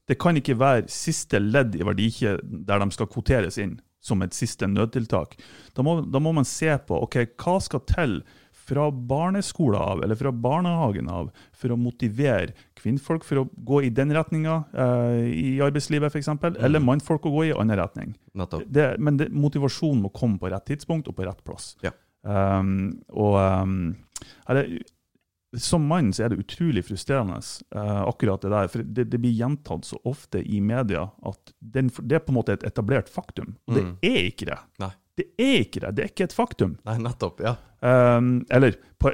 Det kan ikke være siste ledd i verdikjeden der de skal kvoteres inn som et siste nødtiltak. Da må, da må man se på ok, hva skal til fra barneskolen av, eller fra barnehagen av, for å motivere kvinnfolk for å gå i den retninga eh, i arbeidslivet f.eks., eller mannfolk å gå i annen retning. Det, men det, motivasjonen må komme på rett tidspunkt og på rett plass. Ja. Um, og um, er, som mann så er det utrolig frustrerende, uh, akkurat det der. For det, det blir gjentatt så ofte i media at den, det er på en måte et etablert faktum. Og det er ikke det. Nei. Det er ikke det. Det er ikke et faktum. Nei, nettopp. Ja. Um, eller på,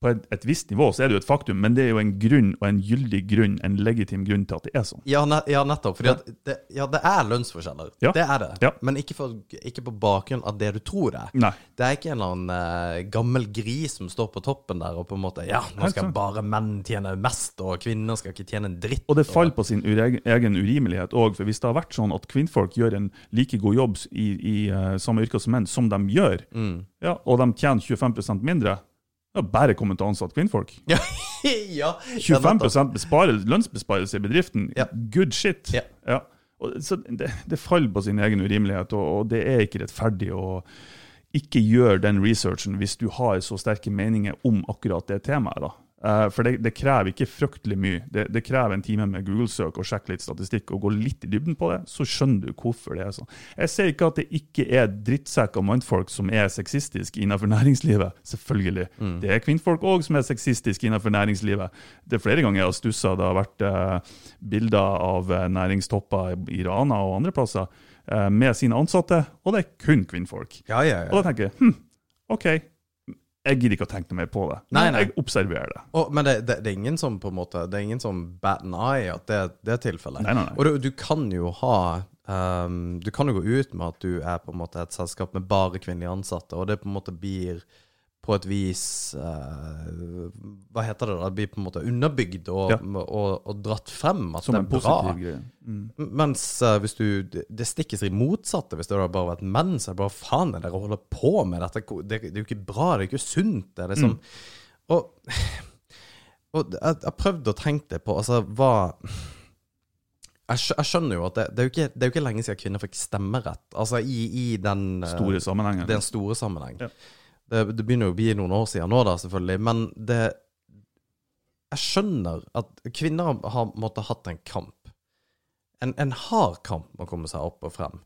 på et, et visst nivå så er det jo et faktum, men det er jo en grunn, og en gyldig grunn, en legitim grunn til at det er sånn. Ja, ne ja nettopp. Fordi at det, ja, det er lønnsforskjeller. Ja. Det er det. Ja. Men ikke, for, ikke på bakgrunn av det du tror det er. Nei. Det er ikke en eller annen eh, gammel gris som står på toppen der og på en måte Ja, nå skal bare menn tjene mest, og kvinner skal ikke tjene en dritt. Og det faller på sin egen urimelighet òg. For hvis det har vært sånn at kvinnfolk gjør en like god jobb i, i uh, samme yrke som menn, som de gjør, ja, og de tjener 25% mindre, ja, bare komme til å ansette kvinnfolk. Ja, ja, 25 nettopp. lønnsbesparelse i bedriften, Ja. good shit. Ja. Det, det faller på sin egen urimelighet, og, og det er ikke rettferdig å ikke gjøre den researchen hvis du har så sterke meninger om akkurat det temaet. da. Eh, for det, det krever ikke fryktelig mye. Det, det krever en time med Google-søk og sjekke litt statistikk og gå litt i dybden på det, så skjønner du hvorfor det er sånn. Jeg sier ikke at det ikke er drittsekker mannfolk som er sexistiske innenfor næringslivet. Selvfølgelig. Det er kvinnfolk òg som er sexistiske innenfor næringslivet. Det er flere ganger jeg har stussa. Det har vært uh, bilder av eh, næringstopper i Rana og andre plasser uh, med sine ansatte, og det er kun kvinnfolk. Ja, ja, Og da tenker jeg hm, OK, jeg gidder ikke å tenke noe mer på det. Nei, nei. Jeg observerer det. Og, men det, det, det er ingen som på en måte Det er ingen som bat an eye at det, det er tilfellet. Nei, nei, nei. Og du, du kan jo ha um, Du kan jo gå ut med at du er på en måte et selskap med bare kvinnelige ansatte, og det på en måte blir på et vis uh, Hva heter det da? Blir på en måte underbygd og, Ja. og, og dratt frem at Som det er bra. Mm. Mens uh, hvis du Det stikker stikkes i motsatte. Hvis det hadde bare vært menn, så er det bare faen er det dere holder på med dette? Det, det er jo ikke bra, det er ikke sunt. Det er liksom Og, og jeg jeg har prøvd å tenke det på Altså, hva jeg, skjønner jo at det, det, er jo ikke, det er jo ikke lenge siden kvinner fikk stemmerett. Altså i, i den eh, Store sammenhengen. den store sammenhengen. Ja. Det, det begynner jo å bli noen år siden nå, da, selvfølgelig. Men det Jeg skjønner at kvinner har måttet hatt en kamp. En, en hard kamp med å komme seg opp og frem.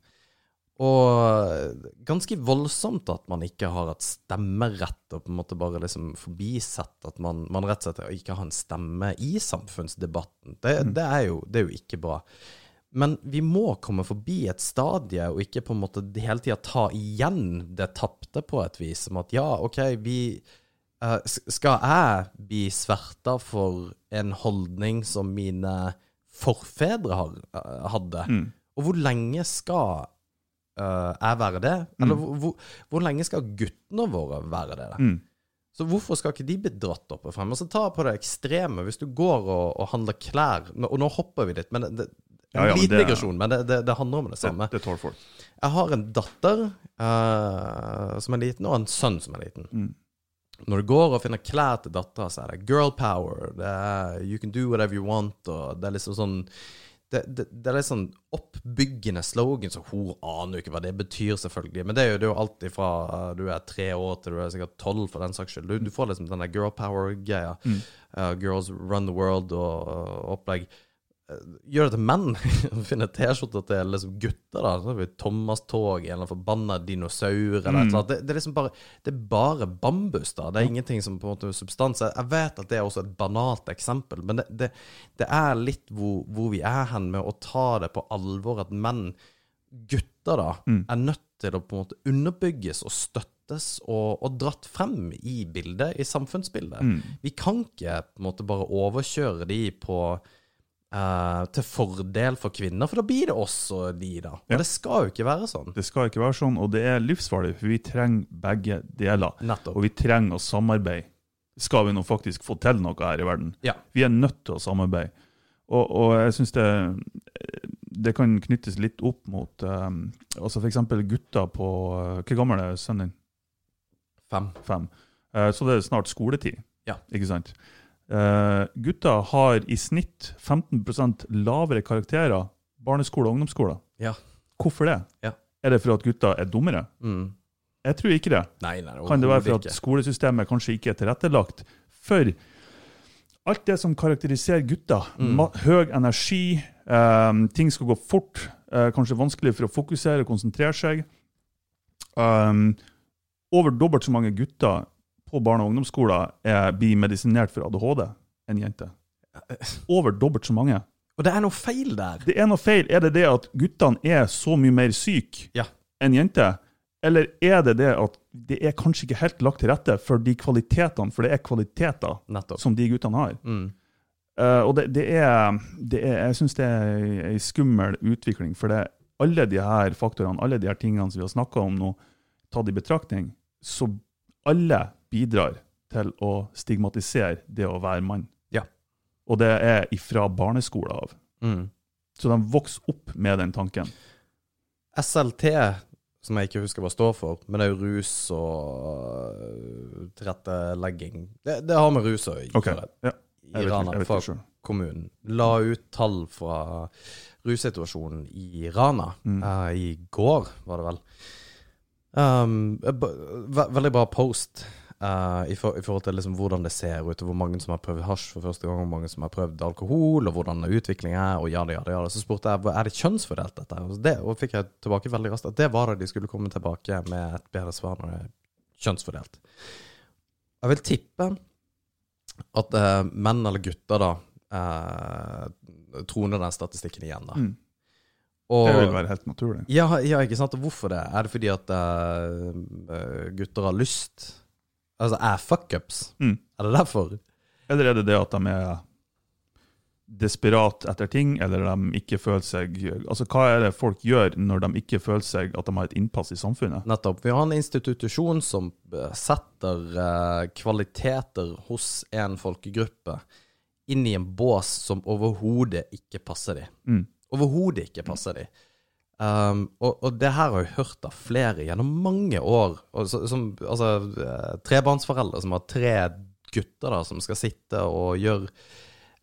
Og ganske voldsomt at man ikke har hatt stemmerett, og på en måte bare liksom forbisett at man, man rett og slett ikke har en stemme i samfunnsdebatten. Det, det, er jo, det er jo ikke bra. Men vi må komme forbi et stadie, og ikke på en måte hele tida ta igjen det tapte på et vis. Som at ja, OK, vi uh, Skal jeg bli sverta for en holdning som mine forfedre har, uh, hadde? Og hvor lenge skal uh, jeg være det? Eller hvor, hvor, hvor lenge skal guttene våre være det? Mm. Så hvorfor skal ikke de bli dratt opp og frem? Og så ta på det ekstreme. Hvis du går og, og handler klær Og nå hopper vi litt, men det, en Ja, ja, liten digresjon, men det, det, det handler om det samme. Det, det folk. Jeg har en datter uh, som er liten, og en sønn som er liten. Mm. Når du går og finner klær til dattera, så er det girl power, det er you can do whatever you want, og det er liksom sånn det, det, det er litt sånn oppbyggende slogan, så hun aner jo ikke hva det betyr, selvfølgelig. Men det er jo, det er jo alt ifra eh, du er tre år til du er sikkert tolv, for den saks skyld. Du, du får liksom den der girl power-greia. Mm. Uh, girls run the world og og opplegg. Gjør det til menn. Finne T-skjorter til liksom gutter, da. Thomas-toget eller forbanna dinosaur eller annet. Det, det er liksom bare Det er bare bambus, da. Det er ingenting som på en måte substans. Jeg vet at det er også et banalt eksempel, men det, det, det er litt hvor, hvor vi er hen med å ta det på alvor at menn, gutter, da, Mm. er nødt til å på en måte underbygges og støttes og, og dratt frem i bildet, i samfunnsbildet. Mm. Vi kan ikke på en måte bare overkjøre de på eh, til fordel for kvinner, for da blir det også de, da. Og Ja. det skal jo ikke være sånn. Det skal ikke være sånn, og det er livsfarlig, for vi trenger begge deler. Nettopp. Og vi trenger å samarbeide. Skal vi nå faktisk få til noe her i verden? Ja. Vi er nødt til å samarbeide. Og, og jeg syns det, det kan knyttes litt opp mot um, altså f.eks. gutter på uh, Hvor gammel er sønnen din? Fem. Fem. Uh, så det er snart skoletid. Ja. Ikke sant? Uh, gutter har i snitt 15 lavere karakterer barneskole og ungdomsskole. Ja. Hvorfor det? Ja. Er det for at gutter er dummere? Mm. Jeg tror ikke det. Nei, nei, Kan det være for at skolesystemet kanskje ikke er tilrettelagt for alt det som karakteriserer gutter? Mm. Høy energi, eh, ting skal gå fort, eh, kanskje vanskelig for å fokusere og konsentrere seg. Um, over dobbelt så mange gutter på barne- og ungdomsskoler er, blir medisinert for ADHD enn jenter. Over dobbelt så mange. Og det er noe feil der. Det er noe feil. Er det det at guttene er så mye mer syke Ja. enn jenter? Eller er det det at det er kanskje ikke helt lagt til rette for de kvalitetene, for det er kvaliteter Nettopp. som de guttene har? Mm. Uh, og det, det, er, det er Jeg syns det er ei skummel utvikling. For det, alle de her faktorene, alle de her tingene som vi har snakka om nå, tatt i betraktning, så alle bidrar til å stigmatisere det å være mann. Ja. Og det er ifra barneskolen av. Mm. Så de vokser opp med den tanken. SLT, som jeg ikke husker hva står for, men det er jo rus og øh, tilrettelegging. Det, det har med rus å gjøre. Okay. ja. I Rana, fra kommunen. La ut tall fra russituasjonen i Rana Mm. Uh, i går, var det vel. Um, ve veldig bra post eh, i, for, i forhold til liksom hvordan det ser ut, og hvor mange som har prøvd hasj for første gang, hvor mange som har prøvd alkohol, og hvordan utviklingen er, og ja da, ja da. Ja, da. Så spurte jeg er det kjønnsfordelt, dette. Og det og fikk jeg tilbake veldig raskt at det var det de skulle komme tilbake med et bedre svar når det er kjønnsfordelt. Jeg vil tippe at uh, menn eller gutter da uh, troner den statistikken igjen, da. Mm. Og, Det vil være helt naturlig. ja, ja, ikke sant? Og hvorfor det? Er det fordi at gutter har lyst? Altså er fuckups? Mm. Er det derfor? Eller er det det at de er desperat etter ting, eller de ikke føler seg Altså, hva er det folk gjør når de ikke føler seg at de har et innpass i samfunnet? Nettopp. Vi har en institusjon som setter eh, kvaliteter hos en folkegruppe inn i en bås som overhodet ikke passer dem. Mm. Overhodet ikke passer dem. Um, og, og det her har jeg hørt av flere gjennom mange år. Så, som, altså, eh, trebarnsforeldre som har tre gutter da, som skal sitte og gjøre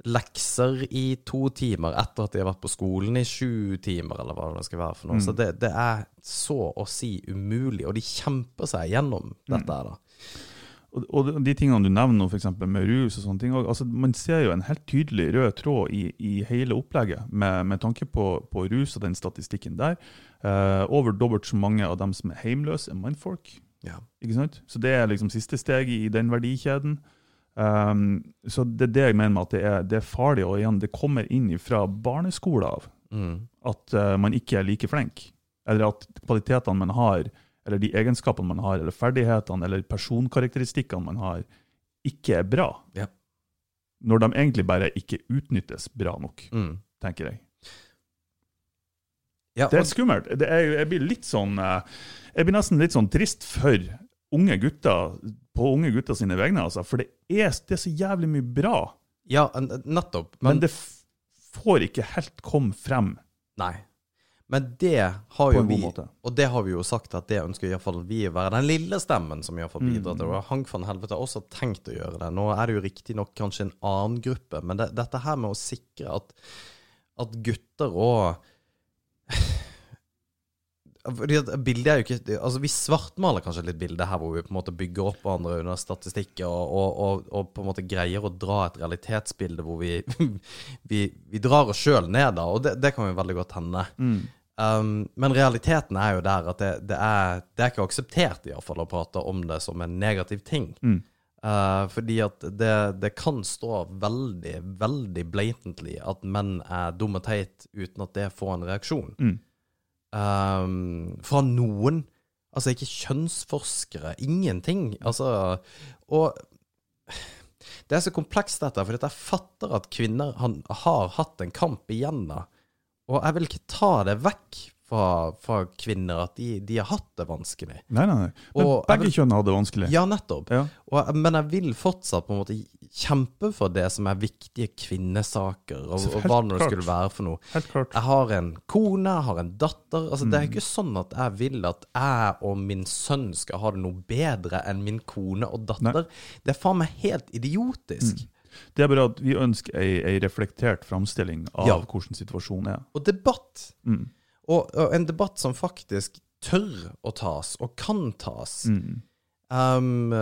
lekser i to timer etter at de har vært på skolen i sju timer, eller hva det skal være for noe. Mm. Så det, det er så å si umulig, og de kjemper seg gjennom dette her, da. Og, og de tingene du nevner, nå, f.eks. med rus og sånne ting, altså, man ser jo en helt tydelig rød tråd i, i hele opplegget med, med tanke på, på rus og den statistikken der. Eh, over dobbelt så mange av dem som er hjemløse, er mannfolk. Ja. Ikke sant? Så det er liksom siste steg i den verdikjeden. Um, så det er det jeg mener med at det er, det er farlig, og igjen, det kommer inn fra barneskolen av Mm. at uh, man ikke er like flink, eller at kvalitetene man har, eller de egenskapene man har, eller ferdighetene, eller personkarakteristikkene man har, ikke er bra. Ja. Når de egentlig bare ikke utnyttes bra nok, Mm. tenker jeg. Ja, Det er skummelt. Det er, jeg blir litt sånn eh, Jeg blir nesten litt sånn trist for unge gutter på unge gutter sine vegne, altså. For det er, det er så jævlig mye bra. Ja, nettopp. Men, Men, det får ikke helt komme frem Nei. Men det har jo vi måte. Og det har vi jo sagt at det ønsker i hvert fall vi å være den lille stemmen som i hvert fall Mm. bidrar til det. Hank van Helvete har også tenkt å gjøre det. Nå er det jo riktignok kanskje en annen gruppe, men det, dette her med å sikre at, at gutter og bildet er jo ikke Altså Vi svartmaler kanskje litt bildet her hvor vi på en måte bygger opp hverandre under statistikker og, og, og, og på en måte greier å dra et realitetsbilde hvor vi, vi, vi drar oss sjøl ned, da. Og det, det kan jo veldig godt hende. Mm. Um, men realiteten er jo der at det, det, er, det er ikke akseptert i hvert fall å prate om det som en negativ ting. Mm. Uh, fordi at det, det kan stå veldig, veldig blatantly at menn er dumme teit uten at det får en reaksjon. Mm. Um, fra noen. Altså ikke kjønnsforskere. Ingenting. Altså Og det er så komplekst dette, for jeg fatter at kvinner han, har hatt en kamp igjen da. Og jeg vil ikke ta det vekk fra, fra kvinner at de, de har hatt det vanskelig. Nei, nei, nei. Men Og begge vil- kjønn har det vanskelig. Ja, nettopp. Ja. Og, men jeg vil fortsatt på en måte kjempe for det som er viktige kvinnesaker, og, og hva det skulle være for noe. Helt klart. Jeg har en kone, jeg har en datter. Altså, Det er Mm. ikke sånn at jeg vil at jeg og min sønn skal ha det noe bedre enn min kone og datter. Det er faen meg helt idiotisk. Det er bare at vi ønsker ei, ei reflektert framstilling av Ja. hvordan situasjonen er. Og debatt. Mm. Og, og en debatt som faktisk tør å tas, og kan tas. Mm. Um,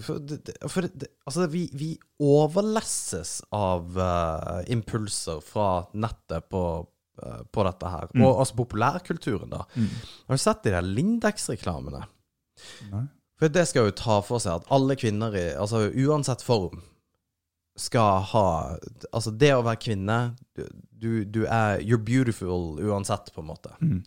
for det, det- for det, det, altså vi, vi overlesses av eh, impulser fra nettet på, eh, på dette her. Mm. Og altså populærkulturen, da. Mm. Har du sett de der Lindex-reklamene? Nei. For det skal jo ta for seg at alle kvinner, i, altså uansett form, skal ha Altså, det å være kvinne du, du er You're beautiful uansett, på en måte. Mm.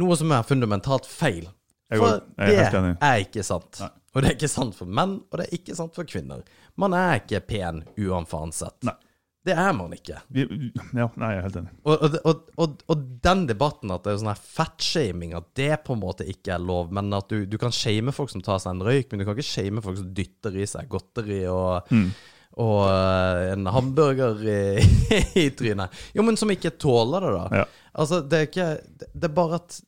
Noe som er fundamentalt feil. For det er ikke sant. Nei. Og det er ikke sant for menn, og det er ikke sant for kvinner. Man er ikke pen uansett. Nei. Det er man ikke. Ja, nei, jeg er helt enig. Og, og, og, og den debatten at det er sånn her fettshaming, at det på en måte ikke er lov, men at du, du kan shame folk som tar seg en røyk, men du kan ikke shame folk som dytter i seg godteri og, Mm. Og eh, en hamburger i, i trynet. Jo, men som ikke tåler det, da. Ja. Altså, det er ikke Det er bare at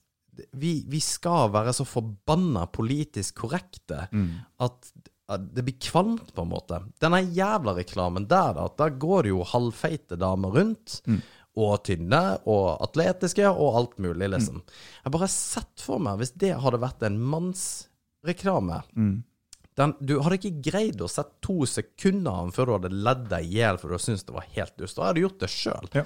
vi, vi skal være så forbanna politisk korrekte Mm. at, det blir kvalmt, på en måte. Denne jævla reklamen der, da. Der går det jo halvfeite damer rundt. Mm. Og tynne og atletiske og alt mulig, liksom. Jeg har bare sett for meg, hvis det hadde vært en mannsreklame Mm. Den, Du hadde ikke greid å sette to sekunder av den før du hadde ledd deg i hjel for du syntes det var helt dust. Da hadde du gjort det sjøl. Ja.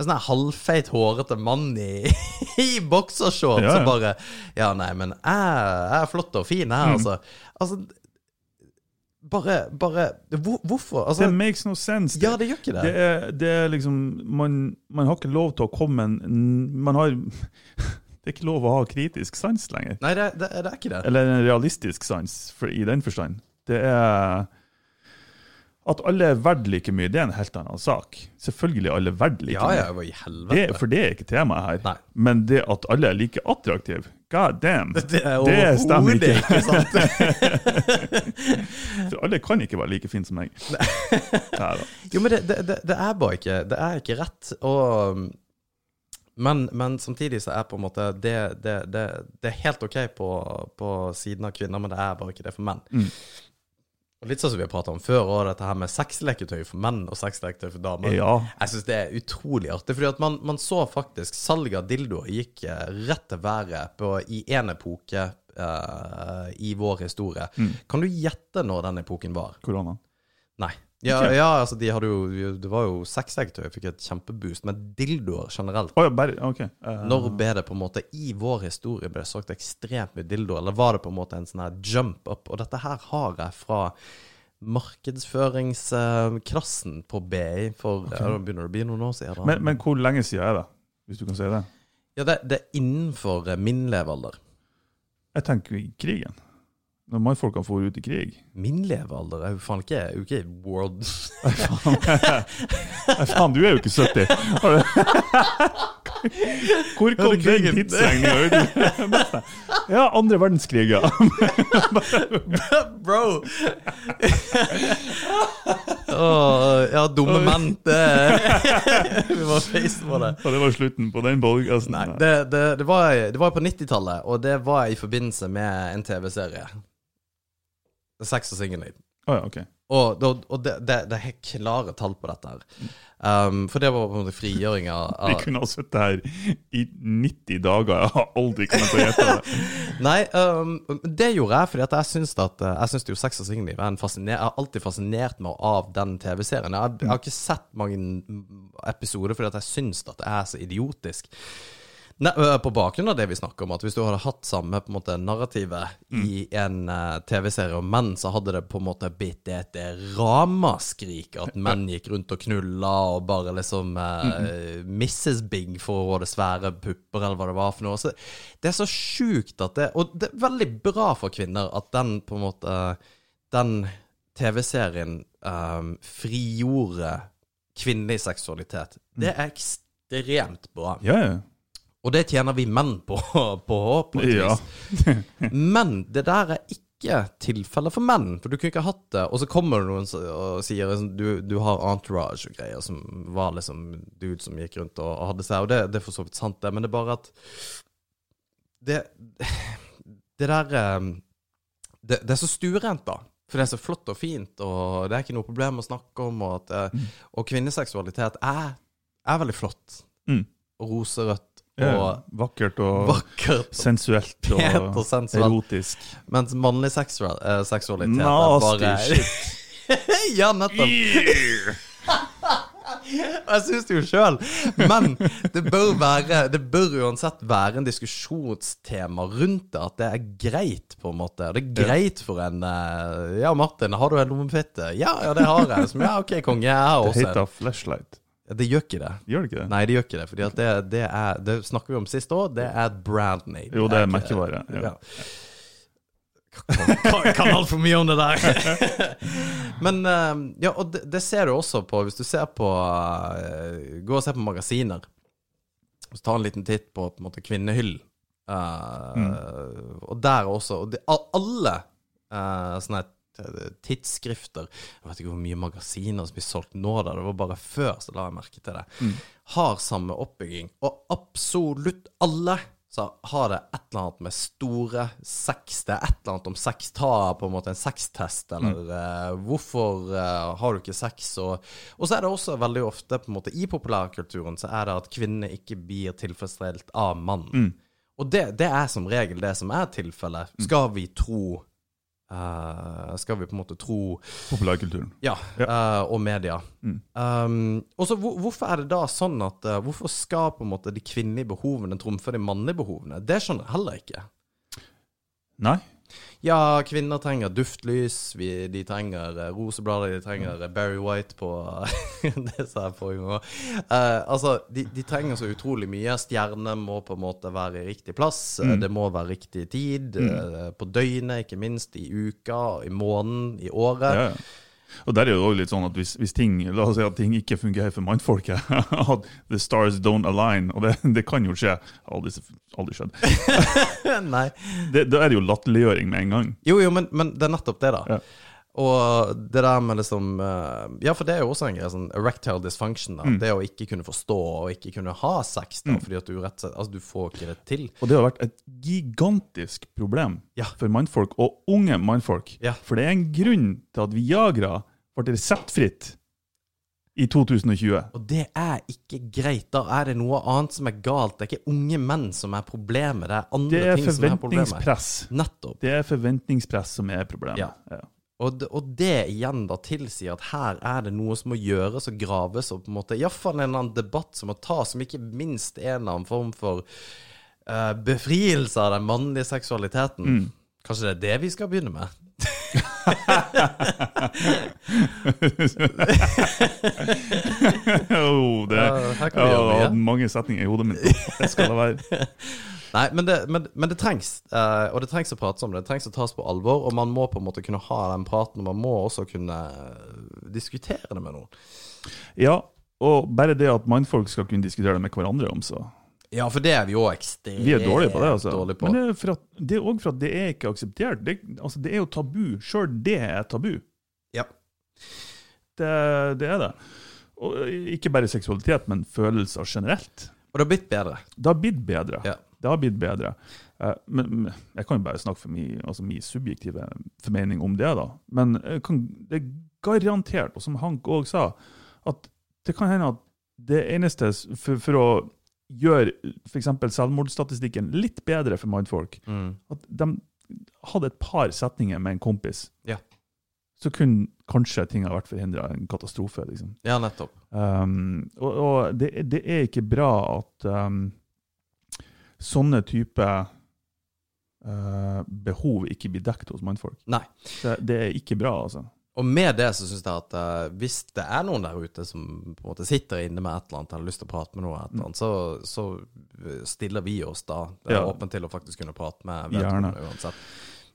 En sånn halvfeit, hårete mann i, i boksershorts Ja, ja. som bare Ja, nei, men jeg, jeg er flott og fin, jeg, Mm. altså. Altså Bare, bare hvor, Hvorfor? Altså, Det makes no sense. ja, det gjør ikke det. Det er, det er liksom man, man har ikke lov til å komme en Man har Det er ikke lov å ha kritisk sans lenger. Nei, det, det, det er ikke det. Eller en realistisk sans, for, i den forstand. Det er At alle er verdt like mye, det er en helt annen sak. Selvfølgelig er alle verdt like Ja, ja, mye. hva i Det, helvete? for det er ikke temaet her. Nei. Men det at alle er like attraktive, god damn. Det er Det stemmer ikke. ikke sant. For alle kan ikke være like fine som meg. Jo, men det, det, det, det er bare ikke Det er ikke rett. Og men, men samtidig så er på en måte det, det, det, det er helt OK på, på siden av kvinner, men det er bare ikke det for menn. Mm. Og Litt sånn som vi har pratet om før, og dette her med sexleketøy for menn og sexleketøy for damer. Ja. Jeg syns det er utrolig artig, fordi at man, man så faktisk salget av dildoer gikk eh, rett til været på, i en epoke uh, i vår historie. Mm. Kan du gjette når den epoken var? Korona. Nei. Ja, Ikke? ja, altså de hadde jo Det var jo sexleketøy, fikk et kjempeboost, men dildoer generelt oh, ja, bare okay. uh, Når ble det på en måte I vår historie ble det sagt ekstremt mye dildoer, eller var det på en måte en sånn her jump up? Og dette her har jeg fra markedsføringsklassen på BI for ja, Da begynner det å bli noen år siden. men, men hvor lenge siden er det, hvis du kan si det? ja, det, det er innenfor min levealder. Jeg tenker krigen. Når mannfolkene for ut i krig. Min levealder er jo faen ikke, er jo ikke world Nei, faen, du er jo ikke 70. Hvor kom Ja, den tidsregninga ut? Ja, andre verdenskrig, ja. Bro! Åh, ja, dumme menn. Vi var face på det. Og det var slutten på den podcasten. Nei, det, det, det, var, det var på 90-tallet, og det var i forbindelse med en TV-serie. Sex og singelliv. Oh, ja, ok. Og, og, og det, det, det er klare tall på dette her. Um, for det var på en måte frigjøring av, Vi kunne ha sittet her i 90 dager. Jeg har aldri kommet til å gjette det. Nei, um, det gjorde jeg fordi at jeg syns at eh, Jeg syns jo Sex og singelliv er en fasciner- Jeg har alltid fascinert meg av den TV-serien. Jeg, har- jeg har ikke sett mange episoder fordi at jeg syns at det er så idiotisk. Nei, på bakgrunn av det vi snakker om, at hvis du hadde hatt samme på en måte narrativet i en uh, TV-serie om menn, så hadde det på en måte blitt et ramaskrik at menn gikk rundt og knulla og bare liksom uh, Mrs. Big for ha svære pupper, eller hva det var for noe. Så det er så sjukt at det Og det er veldig bra for kvinner at den på en måte Den TV-serien um, frigjorde kvinnelig seksualitet. Det er ekstremt bra. Ja, ja. Og det tjener vi menn på, på et Ja. Men det der er ikke tilfellet for menn. For du kunne ikke hatt det, og så kommer det noen og sier liksom, du, du har entourage og greier, som var liksom dude som gikk rundt og, hadde seg, og det, det er for så vidt sant, det, men det er bare at Det, det der eh, det, det er så stuerent, da. For det er så flott og fint, og det er ikke noe problem å snakke om. Og, at, eh, og kvinneseksualitet er, er veldig flott. Mm. Og roserødt og Vakkert og vakkert. sensuelt og og sensuelt. erotisk. Mens mannlig seksual, eh, seksualitet Nasty er bare Ja, nettopp. Jeg syns det jo sjøl. Men det bør være Det bør uansett være en diskusjonstema rundt det. At det er greit, på en måte. Det er greit for en eh, Ja, Martin, har du en lommefitte? Ja, ja, det har jeg. Som, ja, OK, konge. Jeg har Det også en. heter flashlight. Det gjør ikke det. Gjør det ikke det? Nei, det gjør ikke det. Fordi at det, det er Det snakker vi om sist òg. Det er brand name. Jo, det er merkevare, ja. Kan, kan, altfor mye om det der. Men eh, ja, og det, det ser du også på Hvis du ser på eh, Gå og se på magasiner. Så ta en liten titt på på en måte kvinnehyll. mm. Og der også og de, Alle uh, sånne tidsskrifter Jeg vet ikke hvor mye magasiner som blir solgt nå, da. det var bare før, så la jeg merke til det. Har samme oppbygging. Og absolutt alle så har det et eller annet med store sex Det er et eller annet om sex. Ta på en måte en sextest, eller eh, hvorfor uh, har du ikke sex? Og, og så er det også veldig ofte på en måte i populærkulturen så er det at kvinner ikke blir tilfredsstilt av mannen. Og det, det er som regel det som er tilfellet. Skal vi tro eh, Skal vi på en måte tro Populærkulturen. ja, eh, og media. Um, og så hvor, Hvorfor er det da sånn at uh, Hvorfor skal på en måte de kvinnelige behovene trumfe de mannlige behovene? Det skjønner jeg heller ikke. Nei? Ja, kvinner trenger duftlys, vi, de trenger eh, roseblader, de trenger eh, Barry White på Det sa jeg forrige gang òg. altså, de, de trenger så utrolig mye. Stjernene må på en måte være i riktig plass. eh, Det må være riktig tid. eh, På døgnet, ikke minst. I uka, i måneden, i året. Ja, ja. Og der er det jo litt sånn at hvis, hvis ting la oss si at ting ikke fungerer for mannfolket, at the stars don't align, og det, det kan jo skje Aldri, aldri skjedd. Nei. Det, da er det jo latterliggjøring med en gang. Jo, jo, men, men det er nettopp det, da. Ja. Og det der med liksom eh, Ja, for det er jo også en greie, sånn erectile dysfunction. Mm. Det å ikke kunne forstå og ikke kunne ha sex, da, fordi at du rett og slett Altså, du får ikke det til. Og det har vært et gigantisk problem Ja. for mannfolk, og unge mannfolk. Ja. For det er en grunn til at Viagra ble reseptfritt i 2020. Og det er ikke greit. Da er det noe annet som er galt. Det er ikke unge menn som er problemet, det er andre Det er ting som er problemet. forventningspress. Nettopp. Det er forventningspress som er problemet. Ja. Ja. Og og det igjen da tilsier at her er det noe som må gjøres og graves, og på en måte iallfall en eller annen debatt som må tas, som ikke minst er en eller annen form for uh, befrielse av den mannlige seksualiteten. Mm. Kanskje det er det vi skal begynne med? oh, det, uh, her kan vi gjøre mye. mange setninger i hodet mitt. Det skal det være. Nei, men det, men, men det trengs. Uh, og det trengs å prates om det. Det trengs å tas på alvor. Og man må på en måte kunne ha den praten, og man må også kunne eh, diskutere det med noen. Ja, og bare det at mannfolk skal kunne diskutere det med hverandre om, så Ja, for det er vi jo ekstremt Vi er dårlige på det, altså. på. Men det er, også for at det er ikke akseptert. Det, altså, det er jo tabu. Sjøl det er tabu. Ja. Det, det er det. Og ikke bare seksualitet, men følelser generelt. Og det har blitt bedre. Det har blitt bedre. Ja. Det har blitt bedre. Eh, Men jeg kan jo bare snakke for min, altså min subjektive formening om det. da. Men jeg kan, det er garantert, og som Hank òg sa, at det kan hende at det eneste for, for å gjøre f.eks. selvmordsstatistikken litt bedre for mannfolk, Mm. at de hadde et par setninger med en kompis, Ja. så kunne kanskje ting ha vært forhindra en katastrofe. liksom. Ja, nettopp. Um, og og det, det er ikke bra at um, sånne type uh, behov ikke blir dekket hos mannfolk. Nei. Det, det er ikke bra, altså. Og med det så syns jeg at uh, hvis det er noen der ute som på en måte sitter inne med et eller annet, eller har lyst til å prate med noe, et eller annet, så, så stiller vi oss da. Det er Ja. åpne til å faktisk kunne prate med vedkommende uansett.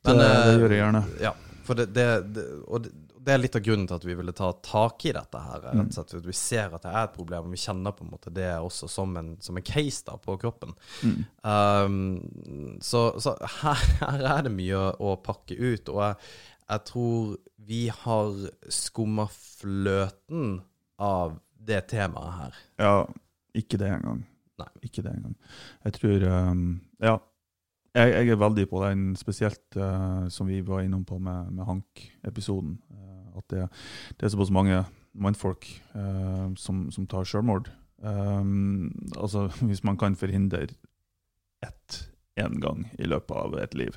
Men, det det, gjør jeg gjerne. Ja, for det, det, det, og det, det er litt av grunnen til at vi ville ta tak i dette her. Rett og slett, Vi ser at det er et problem, og vi kjenner på en måte det også som en, som en case da på kroppen. Mm. Um, så så her, her er det mye å pakke ut, og jeg, jeg tror vi har skumma fløten av det temaet her. Ja, ikke det engang. Nei. Ikke det engang. Jeg tror um, Ja. Jeg, jeg er veldig på den, spesielt uh, som vi var innom på med, med Hank-episoden. At det, det er såpass mange mannfolk uh, som, som tar selvmord. Um, altså, hvis man kan forhindre ett én gang i løpet av et liv,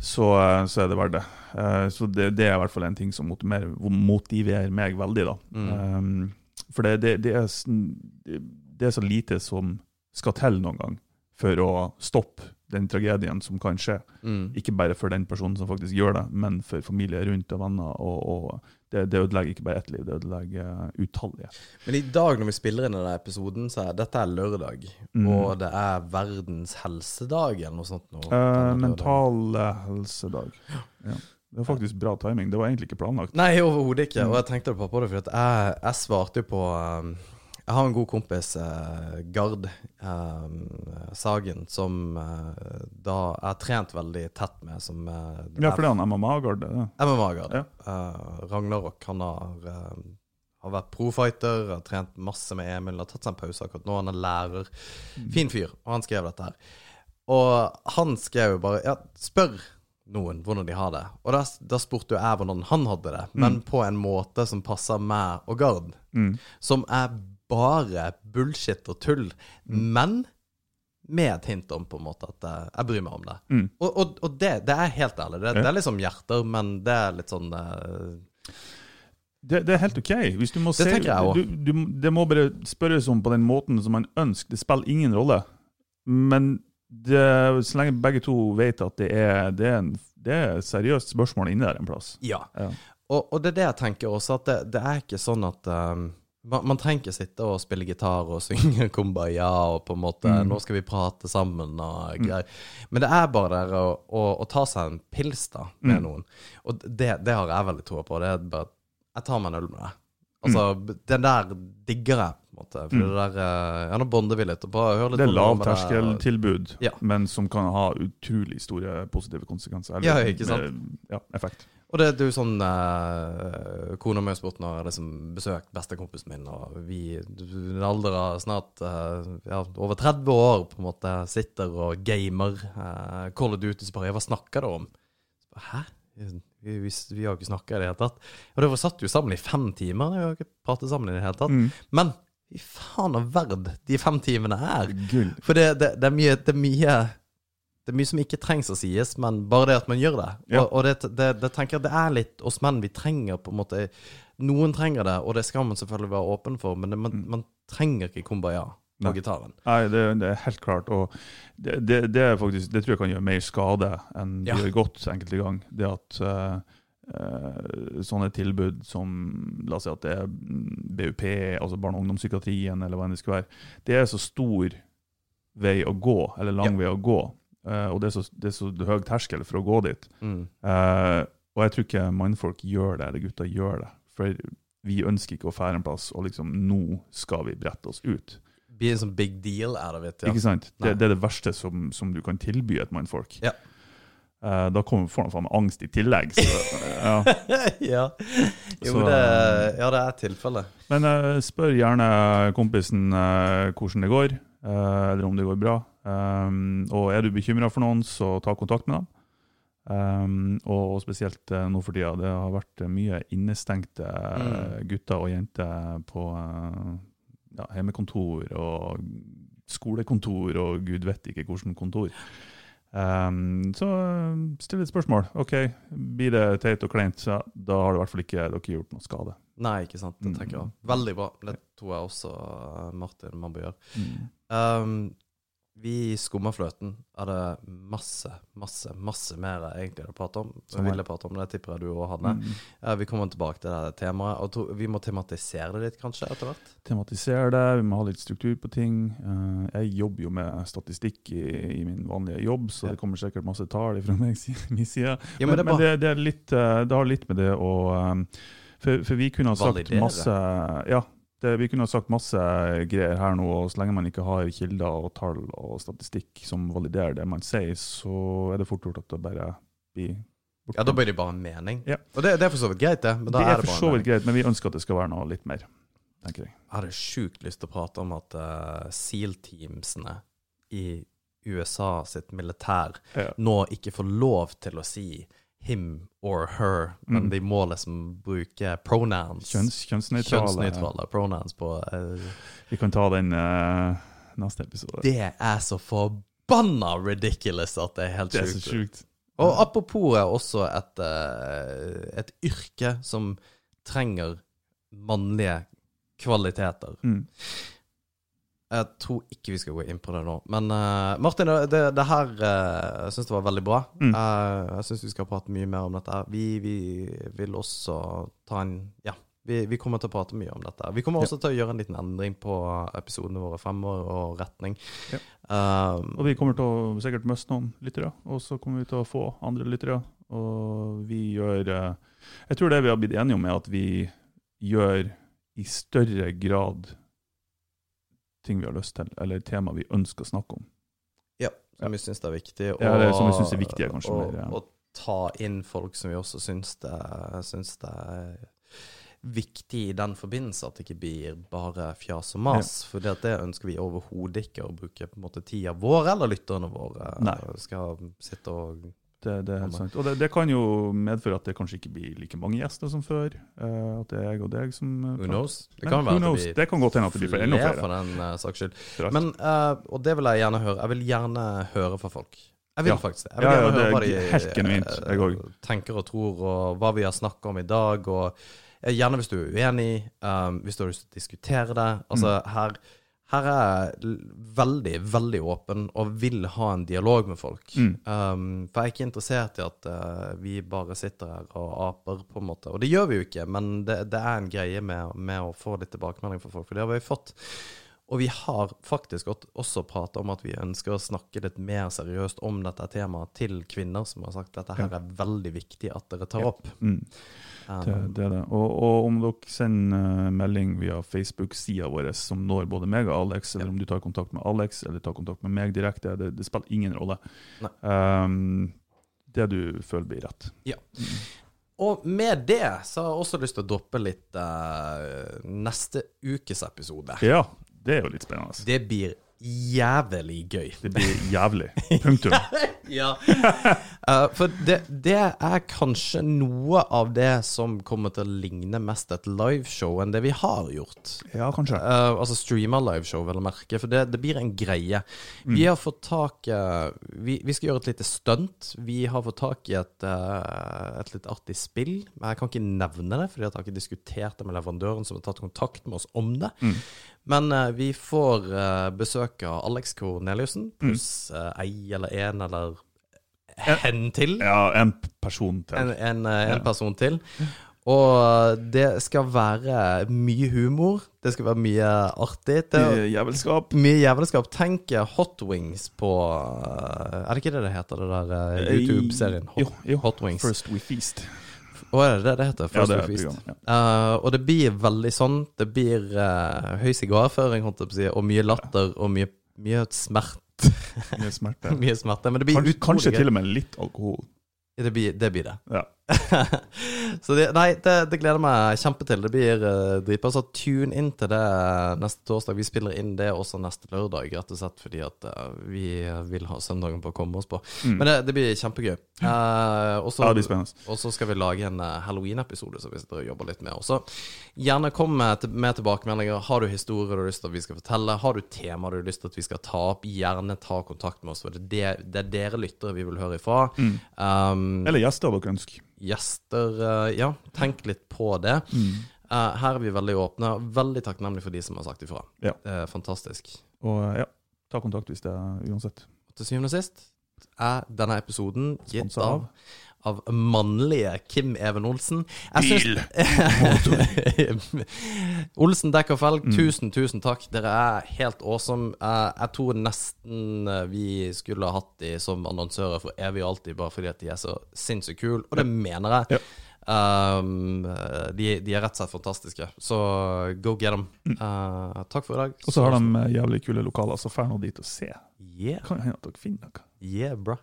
så, uh, så er det verdt det. Uh, så det, det er i hvert fall en ting som motiverer, motiverer meg veldig, da. Mm. Um, for det, det, det, er, det er så lite som skal til noen gang for å stoppe den tragedien som kan skje. Mm. Ikke bare for den personen som faktisk gjør det, men for familie rundt og venner. Og, og det, det ødelegger ikke bare ett liv, det ødelegger uh, utallige. Men i dag når vi spiller inn denne episoden, så er dette er lørdag, Mm. og det er verdens helsedag eller noe sånt. Nå, eh, mental uh, helsedag. Ja. Det var faktisk bra timing. Det var egentlig ikke planlagt. Nei, overhodet ikke. Og jeg tenkte på på det, for jeg, jeg svarte jo på um, Jeg har en god kompis, eh, Gard eh, Sagen, som eh, da jeg har trent veldig tett med, som eh, Ja, for det er han MMA-gard. MMA-gard. Ja. Eh, Ragnarok. Han har, eh, har vært profighter, har trent masse med Emil, har tatt seg en pause akkurat nå. Han er lærer. Fin fyr. Og han skrev dette her. Og han skrev jo bare Ja, spør noen hvordan de har det. Og da, da spurte jo jeg hvordan han hadde det, men på en måte som passer meg og Gard. Mm. Som er bare bullshit og tull, men med et hint om på en måte at eh, jeg bryr meg om det. Mm. Og, og, og det, det er helt ærlig. Det, Ja. det er liksom hjerter, men det er litt sånn uh... Det, det er helt OK. Hvis du må Det se, tenker jeg også. du, du, det må bare spørres om på den måten som man ønsker. Det spiller ingen rolle. Men det, så lenge begge to vet at det er, det er, en, det er et seriøst spørsmål inni der en plass. Ja. Ja. Og, og det er det jeg tenker også, at det, det er ikke sånn at um, man, man trenger ikke sitte og spille gitar og synge kumbaya og på en måte Mm. 'Nå skal vi prate sammen' og greier. Men det er bare der å, å, å ta seg en pils da med Mm. noen. Og det, det har jeg veldig tro på. Det er bare Jeg tar meg en øl med deg. Altså, Den der digger jeg, på en måte. For Mm. det der eh, Ja, nå bonder vi litt. Og bare hør litt Det er lavterskeltilbud, Ja. men som kan ha utrolig store positive konsekvenser. eller, Ja, ikke sant? Med, Ja, effekt. Og det, det er jo sånn eh, Kona mi har spurt når jeg har liksom besøkt bestekompisen min, og vi i en alder av snart eh, ja, over 30 år på en måte sitter og gamer eh, Call of Duty, så bare Hva snakker dere om? Bare, Hæ? Vi, vi, vi har jo ikke snakka i det hele tatt. Og det var satt jo sammen i fem timer. Vi har ikke pratet sammen i det hele tatt. Mm. Men fy faen av verd de fem timene er. Gull. For det, det, det, er mye, det er mye Det er mye som ikke trengs å sies, men bare det at man gjør det. Ja. Og, og det, det, det tenker jeg det er litt oss menn. Vi trenger på en måte Noen trenger det, og det skal man selvfølgelig være åpen for, men det, man, man trenger ikke kumbaya på Mm. Nei. gitaren. Nei, det, det er helt klart. Og det, det, det, faktisk, det tror jeg kan gjøre mer skade enn det Ja. gjør godt enkelte gang. Det at uh, uh, sånne tilbud som La oss si at det er mm, BUP, altså barne- og ungdomspsykiatrien, eller hva enn det skulle være, det er så stor vei å gå, eller lang Ja. vei å gå. Eh, og det er, så, det er så høy terskel for å gå dit. Mm. Eh, og jeg tror ikke mannfolk gjør det, eller gutter gjør det. For vi ønsker ikke å fære en plass, og liksom nå skal vi brette oss ut. Be en sånn big deal out of it. Ja. Ikke sant? Det, det er det verste som, som du kan tilby et mannfolk. Ja. Uh, da kommer, får han faen meg angst i tillegg. Så, ja. ja. Jo, Så, det, ja, det er tilfellet. Men uh, spør gjerne kompisen uh, hvordan det går, eller om det går bra. Um, og er du bekymra for noen, så ta kontakt med dem. Um, og, spesielt eh, nå for tida. Det har vært eh, mye innestengte Mm. gutter og jenter på eh, ja, hjemmekontor og skolekontor og gud vet ikke hvilket kontor. Um, så still et spørsmål. OK, blir det teit og kleint, så da har det i hvert fall ikke dere gjort noe skade. Nei, ikke sant. Det Mm. tenker jeg. Veldig bra. Det tror jeg også Martin man bør gjøre. Mm. Um, vi i Skummerfløten hadde masse, masse, masse mer egentlig å prate om. Som ville prate om det, tipper jeg du òg hadde. Mm. Eh, vi kommer tilbake til det temaet. Og to, vi må tematisere det litt, kanskje, etter hvert. tematisere det, vi må ha litt struktur på ting. Eh, jeg jobber jo med statistikk i, i min vanlige jobb, så Ja. det kommer sikkert masse tall fra min side. Ja, men men det men det, det, litt, eh, det har litt med det å eh, for, for vi kunne ha sagt Validere. masse Ja, det, vi kunne ha sagt masse greier her nå, og så lenge man ikke har kilder og tall og statistikk som validerer det man sier, så er det fort gjort at det bare blir borte. Ja, da blir det bare en mening. Ja. Og det, det er for så vidt greit, det. Men da det er er det for så vidt greit, men vi ønsker at det skal være noe litt mer, tenker jeg. Jeg hadde sjukt lyst til å prate om at uh, SEAL-teamsene i USA sitt militær Ja. nå ikke får lov til å si him or her, men Mm. de må liksom bruke pronouns. Kjønns, kjønnsnøytrale. Kjønnsnøytrale pronouns på uh, Vi kan ta den uh, neste episode. Det er så forbanna ridiculous at det er helt Det er så sjukt. sjukt. Og apropos er også et, uh, et yrke som trenger mannlige kvaliteter. Mm. Jeg tror ikke vi skal gå inn på det nå. Men uh, Martin, det, det her uh, jeg syns jeg var veldig bra. Mm. Uh, jeg syns vi skal prate mye mer om dette. Vi, vi vil også ta en Ja, vi, vi kommer til å prate mye om dette. Vi kommer Ja. også til å gjøre en liten endring på episodene våre fremover og retning. Ja. Um, Og vi kommer til å sikkert miste noen lyttere, og så kommer vi til å få andre lyttere. Og vi gjør eh, Jeg tror det vi har blitt enige om, er at vi gjør i større grad ting vi har lyst til, eller tema vi ønsker å snakke om. Ja, som vi syns er viktig. Ja, det er som vi synes er viktig, kanskje og, mer, ja. og ta inn folk som vi også syns det, syns det er viktig i den forbindelse, at det ikke blir bare fjas og mas. For det, det ønsker vi overhodet ikke å bruke på en måte tida vår eller lytterne våre Nei. skal sitte og Det, det er helt sant. Og det, det kan jo medføre at det kanskje ikke blir like mange gjester som før. Uh, at det er jeg og deg som uh, Who knows? Det kan who knows? det Det kan godt hende at det blir blir enda flere, flere. for den uh, saks skyld. Men, og det vil jeg gjerne høre. Jeg vil gjerne høre fra folk. Jeg vil Ja. faktisk. Jeg vil Ja, ja, det er hva de helt genuint. Jeg òg. tenker og tror, og hva vi har snakka om i dag. Og gjerne hvis du er uenig, um, hvis du har lyst til å diskutere det. Altså, Mm. her, her er jeg veldig, veldig åpen og vil ha en dialog med folk. Mm. Um, for jeg er ikke interessert i at uh, vi bare sitter her og aper, på en måte. Og det gjør vi jo ikke, men det, det er en greie med, med å få litt tilbakemelding fra folk, for det har vi fått. Og vi har faktisk også prata om at vi ønsker å snakke litt mer seriøst om dette temaet til kvinner som har sagt at dette her er veldig viktig at dere tar Ja. opp. Mm. Det, det det. Og, og om dere sender eh, melding via Facebook-sida vår som når både meg og Alex, eller om du tar kontakt med Alex eller tar kontakt med meg direkte, det, det spiller ingen rolle. Um, det du føler blir rett. Ja. Og med det så har jeg også lyst til å droppe litt uh, neste ukes episode. Ja, det er jo litt spennende. Det blir jævlig gøy. Det blir jævlig. Punktum. Ja. Uh, for det, det er kanskje noe av det som kommer til å ligne mest et liveshow enn det vi har gjort. Ja, kanskje. Uh, altså streama liveshow, vel å merke. For det, det blir en greie. Mm. Vi har fått tak eh, vi, vi skal gjøre et lite stunt. Vi har fått tak i et, et litt artig spill. Men jeg kan ikke nevne det, fordi jeg har ikke diskutert det med leverandøren som har tatt kontakt med oss om det. Mm. Men vi får besøk av Alex Korneliussen pluss Mm. ei eller en eller hen til. Ja, en person til. En, en, eh, en Ja. person til. Og det skal være mye humor. Det skal være mye artig. Det er Jævelskap. mye jævelskap. Tenk eh, Hot Wings på eh, Er det ikke det det heter, det der YouTube-serien? Jo, Hot, jo. Hot Wings. First we feast. Å, er det det det heter? Ja, First det er Request. Ja. Uh, og det blir veldig sånn. Det blir uh, høy sigarføring, holdt jeg på å si, og mye latter og mye, mye smerte. Mye smerte. mye smerte. Men det blir Kanskje, kanskje til og med litt alkohol. Det blir det. Blir det. Ja. så det, nei, det, det gleder meg kjempe til. Det blir uh, dritbra. Så tune inn til det neste torsdag. Vi spiller inn det også neste lørdag, rett og slett fordi at uh, vi vil ha søndagen på å komme oss på. Men det, det blir kjempegøy. Uh, og så- Ja, skal vi lage en uh, Halloween-episode som vi sitter og jobber litt med også. Gjerne kom med, med tilbakemeldinger. Har du historier du har lyst til at vi skal fortelle? Har du temaer du har lyst til at vi skal ta opp? Gjerne ta kontakt med oss. For det er, er dere lyttere vi vil høre ifra. Um, Eller gjester dere ønsker. Gjester eh, Ja, tenk litt på det. Eh, her er vi veldig åpne. og Veldig takknemlige for de som har sagt ifra. Ja. Er fantastisk. Og ja, ta kontakt hvis det er uansett. Til syvende og sist er denne episoden gitt av, av mannlige Kim Even Olsen. Jeg syns- Olsen dekk og felg, tusen, tusen takk. Dere er helt awesome. Eh, jeg tror nesten eh, vi skulle ha hatt de som annonsører for evig og alltid, bare fordi at de er så sinnssykt kule, og det mener jeg. Ja. Um, de, de er rett og slett fantastiske, så go get them. Uh, takk for i dag. Og så har de eh, jævlig kule lokaler, så drar nå dit og se. Yeah, Kan hende dere finner noe. yeah, bra.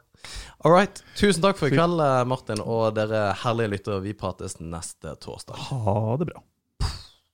All right. Tusen takk for i kveld, eh, Martin, og dere herlige lyttere. Vi prates neste torsdag. Ha det bra.